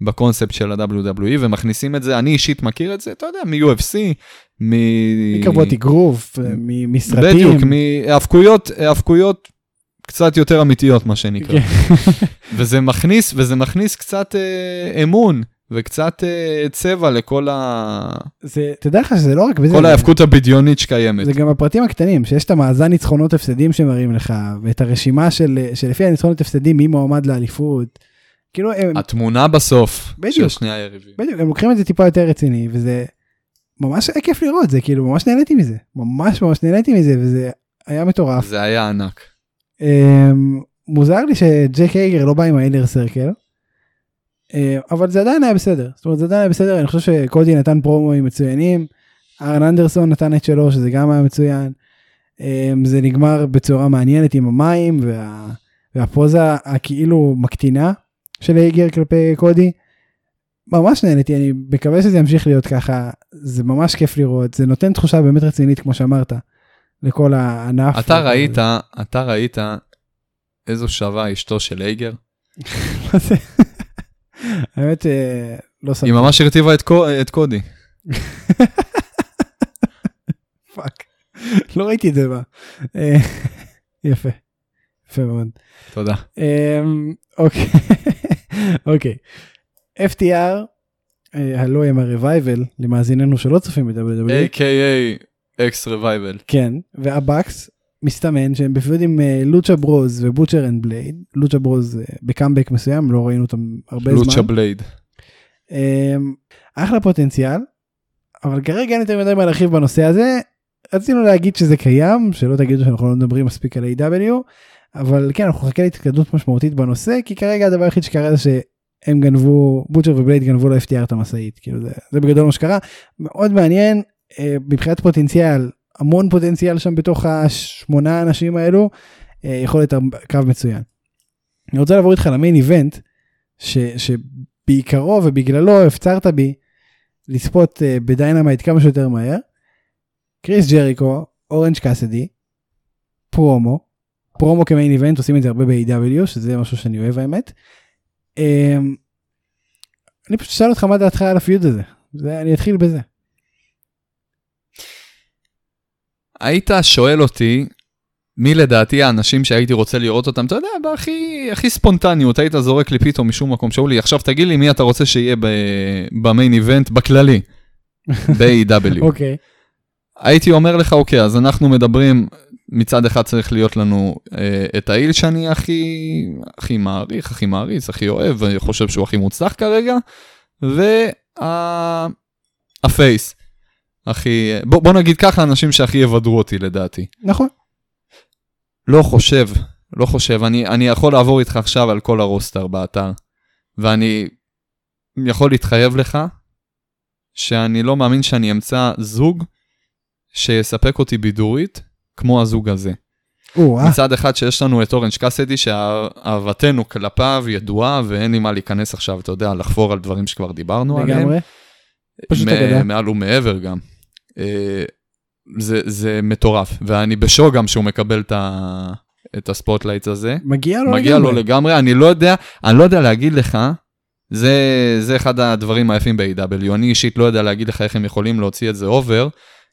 בקונספט של ה-WWE, ומכניסים את זה, אני אישית מכיר את זה, אתה יודע, מ-UFC, מ... מקרבות אגרוף, מ- מסרטים. בדיוק, מהיאבקויות, היאבקויות קצת יותר אמיתיות, מה שנקרא. כן. וזה מכניס, וזה מכניס קצת אה, אמון, וקצת אה, צבע לכל ה... זה, תדע לך שזה לא רק בזה, כל ההאבקות הבדיונית שקיימת. זה גם הפרטים הקטנים, שיש את המאזן ניצחונות הפסדים שמראים לך, ואת הרשימה של, שלפי הניצחונות הפסדים מי מועמד לאליפות. כאילו הם, התמונה בסוף בדיוק. של שני היריבים. בדיוק, הם לוקחים את זה טיפה יותר רציני, וזה ממש היה כיף לראות, זה כאילו ממש נהניתי מזה, ממש ממש נהניתי מזה, וזה היה מטורף. זה היה ענק. אמ, מוזר לי שג'ק הייגר לא בא עם האינר סרקל. אמ, אבל זה עדיין היה בסדר זאת אומרת זה עדיין היה בסדר אני חושב שקודי נתן פרומואים מצוינים. ארן אנדרסון נתן את שלו שזה גם היה מצוין. אמ, זה נגמר בצורה מעניינת עם המים וה, והפוזה הכאילו מקטינה של הייגר כלפי קודי. ממש נהניתי אני מקווה שזה ימשיך להיות ככה זה ממש כיף לראות זה נותן תחושה באמת רצינית כמו שאמרת לכל הענף. אתה ראית, אתה ראית איזו שווה אשתו של הייגר? [LAUGHS] מה זה? האמת אה, לא שמתי היא ממש הרטיבה את קו- את קודי. פאק. לא ראיתי את זה בה. אה, יפה. יפה מאוד. תודה. אמ, אוקיי. [LAUGHS] אוקיי. FTR, אה, הלא הם הרווייבל למאזיננו שלא צופים ב-WWE. A.K.A. אקס רווייבל. כן, והבקס מסתמן שהם ב feud עם אה, לוצ'ה ברוז ובוטשר אנד בלייד. לוצ'ה ברוז אה, בקאמבק מסוים, לא ראינו אותם הרבה זמן. לוצ'ה בלייד. אמ, אחלה פוטנציאל, אבל כרגע אין יותר מדי מה להרחיב בנושא הזה. רצינו להגיד שזה קיים, שלא תגידו שאנחנו לא מדברים מספיק על AEW, אבל כן, אנחנו נחכה להתקדמות משמעותית בנושא, כי כרגע הדבר היחיד שקרה זה שהם גנבו, בוטשר ובלייד גנבו ל-FTR את המשאית, כאילו זה, זה בגדול מה שקרה. מאוד מעניין, אה, מבחינת פוטנציאל, המון פוטנציאל שם בתוך השמונה האנשים האלו, אה, יכול להיות קרב מצוין. אני רוצה לעבור איתך ל main event, ש, שבעיקרו ובגללו הפצרת בי לצפות uh, בדיינמייט כמה שיותר מהר. קריס ג'ריקו, אורנג' קאסדי, פרומו, פרומו כ main event עושים את זה הרבה ב-AEW שזה משהו שאני אוהב האמת. Um, אני פשוט אשאל אותך מה דעתך על הפיוד הזה, זה, אני אתחיל בזה. היית שואל אותי מי לדעתי האנשים שהייתי רוצה לראות אותם, אתה יודע, בהכי הכי ספונטניות, היית זורק לי פתאום משום מקום, שאולי, עכשיו תגיד לי מי אתה רוצה שיהיה במיין איבנט בכללי, [LAUGHS] ב-AW. אוקיי, הייתי אומר לך, אוקיי, אז אנחנו מדברים, מצד אחד צריך להיות לנו אה, את האיל שאני הכי, הכי מעריך, הכי מעריץ, הכי אוהב, חושב שהוא הכי מוצלח כרגע, והפייס. הכי, בוא, בוא נגיד ככה, האנשים שהכי יבדרו אותי לדעתי. נכון. לא חושב, לא חושב, אני, אני יכול לעבור איתך עכשיו על כל הרוסטר באתר, ואני יכול להתחייב לך שאני לא מאמין שאני אמצא זוג שיספק אותי בידורית כמו הזוג הזה. או, אה, מצד אחד שיש לנו את אורנג' קאסדי שאהבתנו כלפיו ידועה ואין לי מה להיכנס עכשיו, אתה יודע, לחפור על דברים שכבר דיברנו עליהם. לגמרי. פשוט אגדה. מעל ומעבר גם. אה, זה, זה מטורף, ואני בשוק גם שהוא מקבל את, ה, את ה spotlight הזה. מגיע לו מגיע לו לגמרי, אני לא יודע, אני לא יודע להגיד לך, זה, זה אחד הדברים היפים ב-AEW, אני אישית לא יודע להגיד לך איך הם יכולים להוציא את זה over,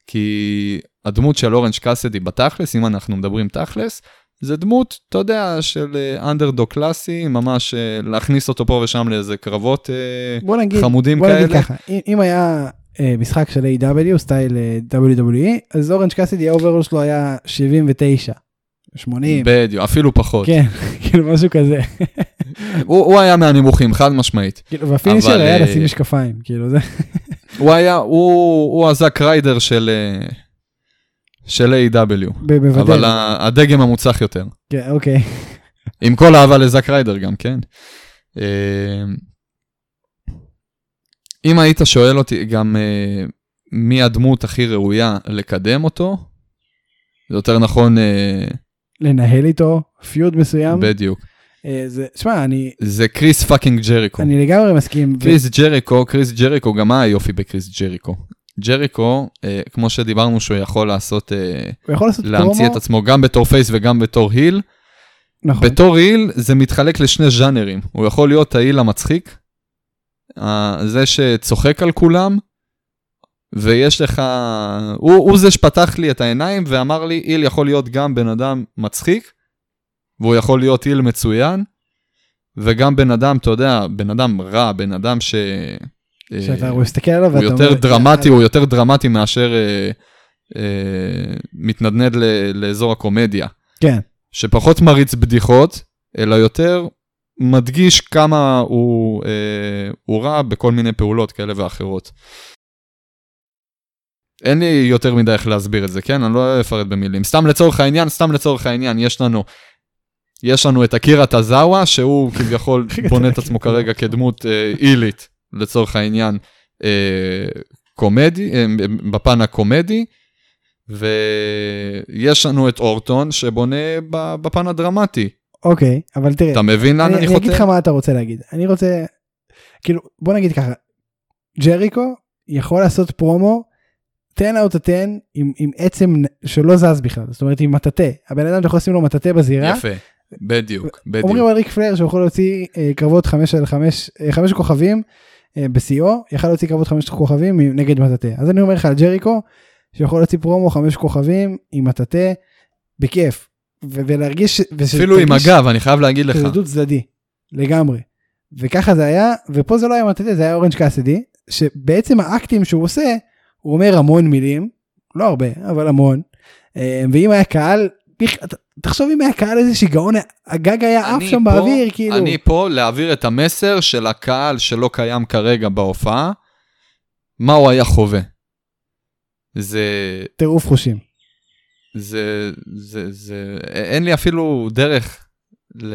כי הדמות של אורנג' קאסדי בתכלס, אם אנחנו מדברים תכלס, זה דמות, אתה יודע, של אנדרדוג קלאסי, ממש אה, להכניס אותו פה ושם לאיזה קרבות אה, בוא נגיד, חמודים בוא נגיד כאלה. ככה, אם, היה אה, משחק של AEW סטייל אה, WWE, אז אורנג' קאסידי ה overall שלו היה 79, 80, בדיוק, אפילו פחות. כן, [LAUGHS] כאילו משהו כזה, הוא, הוא היה מהנמוכים, חד משמעית. כאילו, וה finisher היה אה, לשים משקפיים, כאילו זה, הוא היה, הוא, הוא הזאק ריידר של, אה, של A.W. בוודאי, אבל הדגם המוצלח יותר. כן, אוקיי, עם כל אהבה לזאק ריידר גם, כן? אם היית שואל אותי גם אה, מי הדמות הכי ראויה לקדם אותו, זה יותר נכון, אה, לנהל איתו פיוד מסוים, בדיוק. אה, זה, שמע, אני, זה קריס fucking ג'ריקו. אני לגמרי מסכים, ו- קריס ג'ריקו, קריס ג'ריקו, גם מה היופי בקריס ג'ריקו? ג'ריקו, אה, כמו שדיברנו שהוא יכול לעשות, אה, הוא יכול לעשות להמציא פרומו, את עצמו גם בתור face וגם בתור heel. נכון, בתור heel זה מתחלק לשני ז'אנרים. הוא יכול להיות ה heel המצחיק, זה שצוחק על כולם, ויש לך... הוא, הוא זה שפתח לי את העיניים ואמר לי, heel יכול להיות גם בן אדם מצחיק, והוא יכול להיות היל מצוין, וגם בן אדם, אתה יודע, בן אדם רע, בן אדם ש... אה, שאתה מסתכל עליו הוא ואתה יותר אומר, דרמטי, הוא יותר דרמטי מאשר אה, אה, מתנדנד ל- לאזור הקומדיה. כן, שפחות מריץ בדיחות, אלא יותר מדגיש כמה הוא, אה, הוא רע בכל מיני פעולות כאלה ואחרות. אין לי יותר מדי איך להסביר את זה, כן? אני לא אפרט במילים. סתם לצורך העניין, סתם לצורך העניין, יש לנו, יש לנו את אקירה טזאווה, שהוא כביכול [LAUGHS] בונה את עצמו כרגע כדמות אה, עילית, לצורך העניין, אה, קומדי, אה, בפן הקומדי, ויש לנו את אורטון שבונה בפן הדרמטי. אוקיי, אבל תראה, אתה מבין לאן אני, אני אני אגיד לך חותר? מה אתה רוצה להגיד. אני רוצה, כאילו, בוא נגיד ככה, ג'ריקו יכול לעשות פרומו 10 out of 10 עם, עם עצם שלא זז בכלל, זאת אומרת עם מטאטא. הבן אדם יכול לשים לו מטאטא בזירה. יפה, בדיוק, בדיוק. אומרים על ריק פלר שהוא יכול להוציא אה, קרבות 5 על 5, 5 כוכבים אה, בשיאו, יכל להוציא קרבות 5 כוכבים נגד מטאטא. אז אני אומר לך על ג'ריקו, שיכול להוציא פרומו 5 כוכבים עם מטאטא, בכיף. ולהרגיש, אפילו עם הגב, אני חייב להגיד לך. דו צדדי לגמרי. וככה זה היה ופה זה לא היה מטאטא זה היה אורנג' קאסדי שבעצם האקטים שהוא עושה הוא אומר המון מילים לא הרבה אבל המון אה, ואם היה קהל תחשוב אם היה קהל איזה שיגעון הגג היה עף שם פה- באוויר כאילו אני פה להעביר את המסר של הקהל שלא קיים כרגע בהופעה, מה הוא היה חווה. זה, טירוף חושים. זה, זה, זה, אין לי אפילו דרך ל...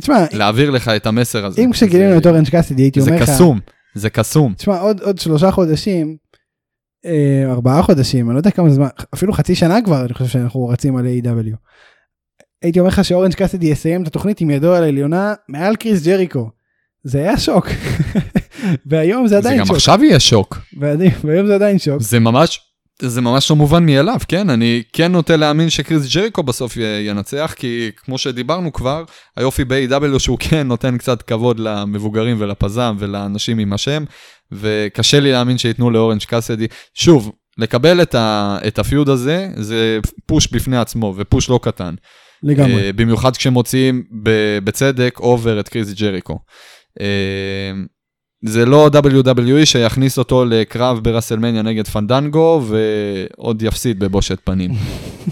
תשמע להעביר לך את המסר הזה. אם כשגילינו זה- את אורנג' קאסדי הייתי זה אומר לך קסום, זה קסום. תשמע עוד עוד שלושה חודשים. אה, ארבעה חודשים אני לא יודע כמה זמן אפילו חצי שנה כבר אני חושב שאנחנו רצים על A.W. הייתי אומר לך שאורנג' קאסדי יסיים את התוכנית עם ידו על העליונה מעל קריס ג'ריקו. זה היה שוק. [LAUGHS] והיום זה זה עדיין גם שוק. עכשיו יהיה שוק. והיום זה עדיין שוק. זה ממש, זה ממש לא מובן מאליו, כן? אני כן נוטה להאמין שקריס ג'ריקו בסוף ינצח, כי כמו שדיברנו כבר, היופי ב-AEW שהוא כן נותן קצת כבוד למבוגרים ולפזם ולאנשים עם השם, וקשה לי להאמין שייתנו לאורנג' קאסדי. שוב, לקבל את, ה, את ה feud הזה, זה push בפני עצמו, ו push לא קטן. לגמרי. אה, במיוחד כשמוציאים בצדק over את קריס ג'ריקו. אה, זה לא WWE שיכניס אותו לקרב ברסלמניה נגד פנדנגו ועוד יפסיד בבושת פנים.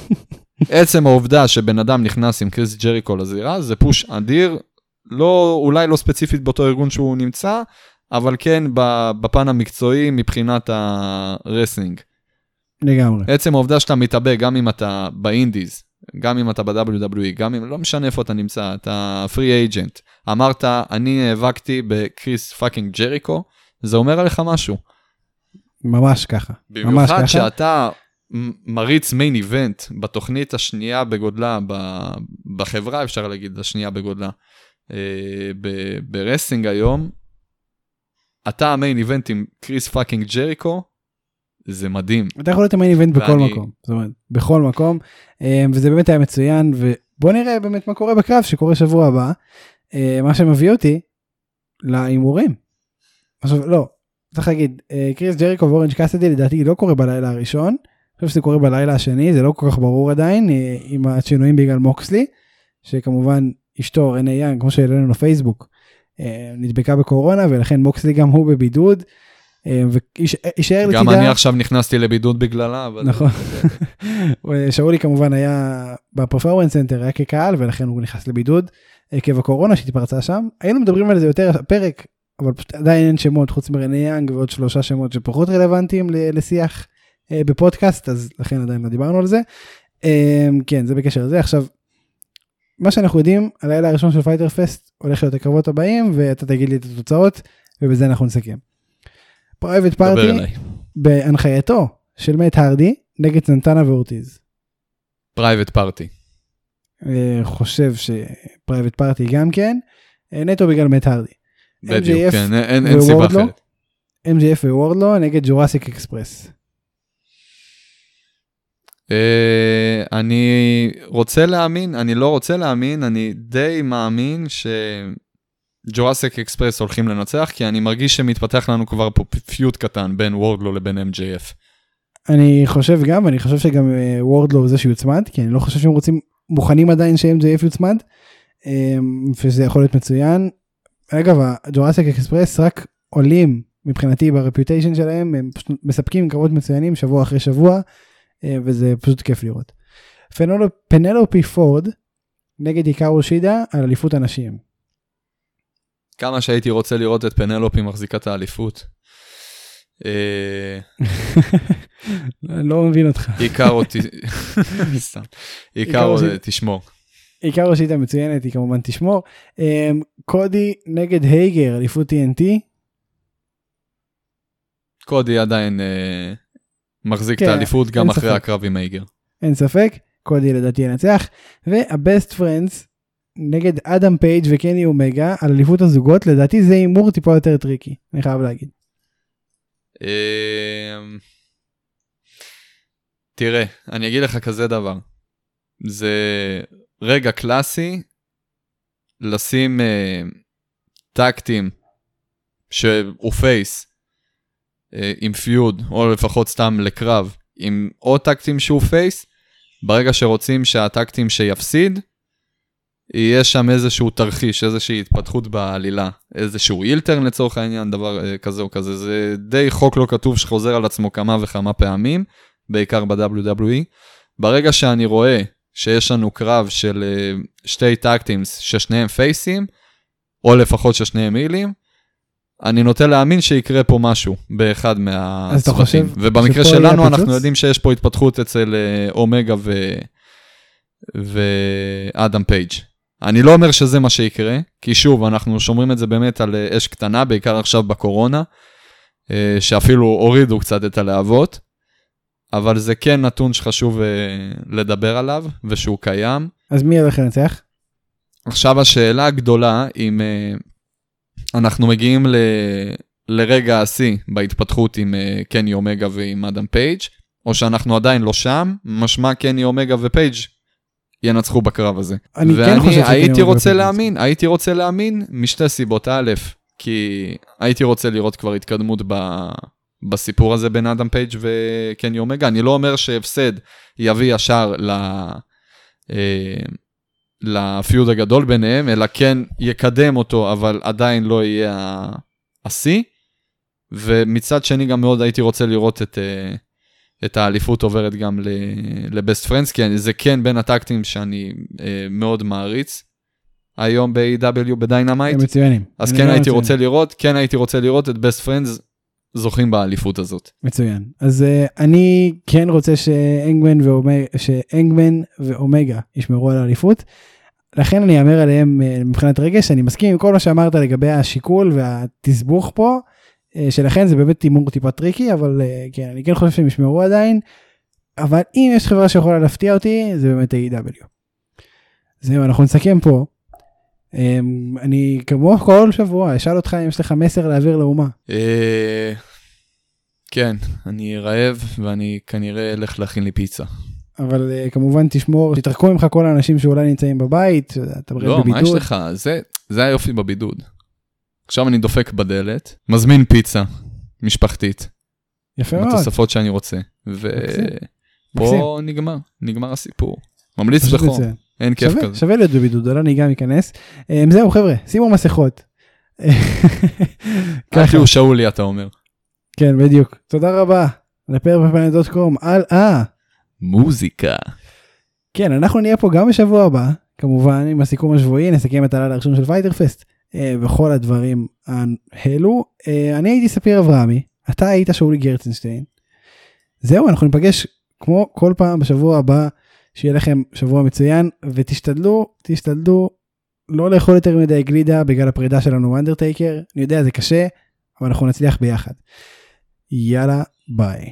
[LAUGHS] עצם העובדה שבן אדם נכנס עם קריס ג'ריקו לזירה זה push אדיר, לא, אולי לא ספציפית באותו ארגון שהוא נמצא, אבל כן בפן המקצועי מבחינת ה wrestling. לגמרי. עצם העובדה שאתה מתאבק, גם אם אתה ב indies, גם אם אתה ב-WWE, גם אם, לא משנה איפה אתה נמצא, אתה free agent, אמרת, אני נאבקתי בקריס fucking ג'ריקו, זה אומר עליך משהו. ממש ככה. ממש במיוחד ככה. שאתה מריץ main event בתוכנית השנייה בגודלה, בחברה אפשר להגיד, השנייה בגודלה, אה, ב wrestling היום, אתה ה main event עם קריס fucking ג'ריקו, זה מדהים. אתה יכול להיות ה main event בכל ואני- מקום. זאת אומרת, בכל מקום. אה, וזה באמת היה מצוין ובוא נראה באמת מה קורה בקרב שקורה שבוע הבא. אה, מה שמביא אותי להימורים. עכשיו לא. צריך להגיד אה, קריס ג'ריקו ואורנג' קאסדי לדעתי לא קורה בלילה הראשון. אני חושב שזה קורה בלילה השני זה לא כל כך ברור עדיין עם השינויים בגלל מוקסלי. שכמובן אשתו רנה יאנג כמו שהעלינו לפייסבוק נדבקה בקורונה ולכן מוקסלי גם הוא בבידוד. אה, ויישאר לצידה. גם אני עכשיו נכנסתי לבידוד בגללה, אבל... נכון. [LAUGHS] שאולי כמובן היה בפרפורמנס סנטר היה כקהל ולכן הוא נכנס לבידוד עקב הקורונה שהתפרצה שם היינו מדברים על זה יותר הפרק אבל פשוט עדיין אין שמות חוץ מרנה יאנג ועוד שלושה שמות שפחות רלוונטיים לשיח אה, בפודקאסט אז לכן עדיין לא דיברנו על זה. אה, כן זה בקשר לזה עכשיו. מה שאנחנו יודעים הלילה הראשון של פייטר פסט הולך להיות הקרבות הבאים ואתה תגיד לי את התוצאות ובזה אנחנו נסכם. פרייבט פארטי. בהנחייתו של מת הרדי נגד סנטנה ואורטיז. Private Party. אה, חושב ש Private Party גם כן. אה, נטו בגלל מאט הארדי. בדיוק, כן, אין- אין סיבה? אחרת. MJF ווורדלו נגד Jurassic Express. אה, אני רוצה להאמין, אני לא רוצה להאמין, אני די מאמין ש Jurassic Express הולכים לנצח, כי אני מרגיש שמתפתח לנו כבר פה feud קטן בין וורדלו לבין MJF. אני חושב גם אני חושב שגם אה, וורדלו הוא זה שיוצמד כי אני לא חושב שהם רוצים מוכנים עדיין ש-MJF יוצמד. אמ, וזה יכול להיות מצוין. אגב, ה Jurassic Express רק עולים מבחינתי ב reputation שלהם, הם פשוט מספקים קרבות מצוינים שבוע אחרי שבוע, אה, וזה פשוט כיף לראות. פנלופ, פנלופי פורד נגד איקרו שידה על אליפות הנשים. כמה שהייתי רוצה לראות את פנלופי מחזיקה את האליפות. אה, [LAUGHS] לא מבין אותך. איקרו, ת- [LAUGHS] סתם. [LAUGHS] שידה. תשמור. איקרו שידה מצוינת, היא כמובן תשמור. אמ, קודי נגד הייגר, אליפות TNT. קודי עדיין אה, מחזיק את כן, האליפות גם אחרי. הקרב עם הייגר. אין ספק, קודי לדעתי ינצח. וה Best Friends נגד אדם פייג' וקני אומגה על אליפות הזוגות, לדעתי זה הימור טיפה יותר טריקי, אני חייב להגיד. אמ, תראה, אני אגיד לך כזה דבר. זה רגע קלאסי לשים אה, tag team שהוא face אה, עם feud, או לפחות סתם לקרב, עם עוד tag team שהוא face, ברגע שרוצים שה tag team שיפסיד, יהיה שם איזשהו תרחיש, איזושהי התפתחות בעלילה, איזשהו heel turn לצורך העניין, דבר אה, כזה או כזה. זה די חוק לא כתוב שחוזר על עצמו כמה וכמה פעמים, בעיקר ב-WWE. ברגע שאני רואה שיש לנו קרב של אה, שתי טקטים ששניהם פייסים, או לפחות ששניהם הילים, אני נוטה להאמין שיקרה פה משהו באחד מהצוותים. ובמקרה שלנו אנחנו? יודעים שיש פה התפתחות אצל אה, אומגה ו... ואדם פייג'. אני לא אומר שזה מה שיקרה, כי שוב, אנחנו שומרים את זה באמת על אה, אש קטנה, בעיקר עכשיו בקורונה, אה, שאפילו הורידו קצת את הלהבות, אבל זה כן נתון שחשוב אה, לדבר עליו, ושהוא קיים. אז מי הולך לנצח? עכשיו השאלה הגדולה, אם אנחנו מגיעים ל... לרגע השיא בהתפתחות עם קני אומגה ועם אדם פייג', או שאנחנו עדיין לא שם, משמע קני אומגה ופייג' ינצחו בקרב הזה. אני כן ואני חושב שקני הייתי אומגה רוצה להאמין, הייתי רוצה להאמין משתי סיבות. א', כי הייתי רוצה לראות כבר התקדמות ב... בסיפור הזה בין אדם פייג' וקני אומגה. אני לא אומר שהפסד יביא ישר ל... אה, ל feud הגדול ביניהם, אלא כן יקדם אותו, אבל עדיין לא יהיה השיא. ומצד שני גם מאוד הייתי רוצה לראות את, אה, את האליפות עוברת גם ל Best Friends, כי אני- זה כן בין ה tag team שאני אה, מאוד מעריץ. היום ב-AEW ב Dynamite, הם מצוינים. אז כן הייתי. רוצה לראות, כן הייתי רוצה לראות את Best Friends זוכים באליפות הזאת. מצוין. אז אה, אני כן רוצה ש Hangman ואומגה, ש Hangman ואומגה ישמרו על האליפות. לכן אני אהמר עליהם אה, מבחינת רגש, אני מסכים עם כל מה שאמרת לגבי השיקול והתסבוך פה, שלכן זה באמת הימור טיפה טריקי, אבל אה, כן, אני כן חושב שהם ישמרו עדיין. אבל אם יש חברה שיכולה להפתיע אותי, זה באמת ה-EW. זהו, אנחנו נסכם פה. Um, אני כמו כל שבוע אשאל אותך אם יש לך מסר להעביר לאומה. אה, כן, אני רעב ואני כנראה אלך להכין לי פיצה. אבל uh, כמובן תשמור, תתרחקו ממך כל האנשים שאולי נמצאים בבית, אתה בבידוד. לא, מה יש לך? זה, זה היופי בבידוד. עכשיו אני דופק בדלת, מזמין פיצה משפחתית, יפה מאוד. התוספות שאני רוצה. ופה נגמר, נגמר הסיפור. ממליץ בחום. אין כיף שווה, כזה. שווה להיות בבידוד, אולי אני גם אכנס. אמ, זהו חבר'ה, שימו מסכות. [LAUGHS] ככה, תהיו שאולי אתה אומר. כן בדיוק. תודה רבה. לפרפפנט.קום. הלאה. מוזיקה. כן, אנחנו נהיה פה גם בשבוע הבא, כמובן עם הסיכום השבועי, נסכם את הלילה הראשון של Fyter Fest אה, וכל הדברים האלו. אה, אני הייתי ספיר אברהמי, אתה היית שאולי גרצנשטיין. זהו, אנחנו ניפגש כמו כל פעם בשבוע הבא, שיהיה לכם שבוע מצוין, ותשתדלו, תשתדלו לא לאכול יותר מדי גלידה בגלל הפרידה שלנו מאנדרטייקר, אני יודע זה קשה, אבל אנחנו נצליח ביחד. יאללה, ביי.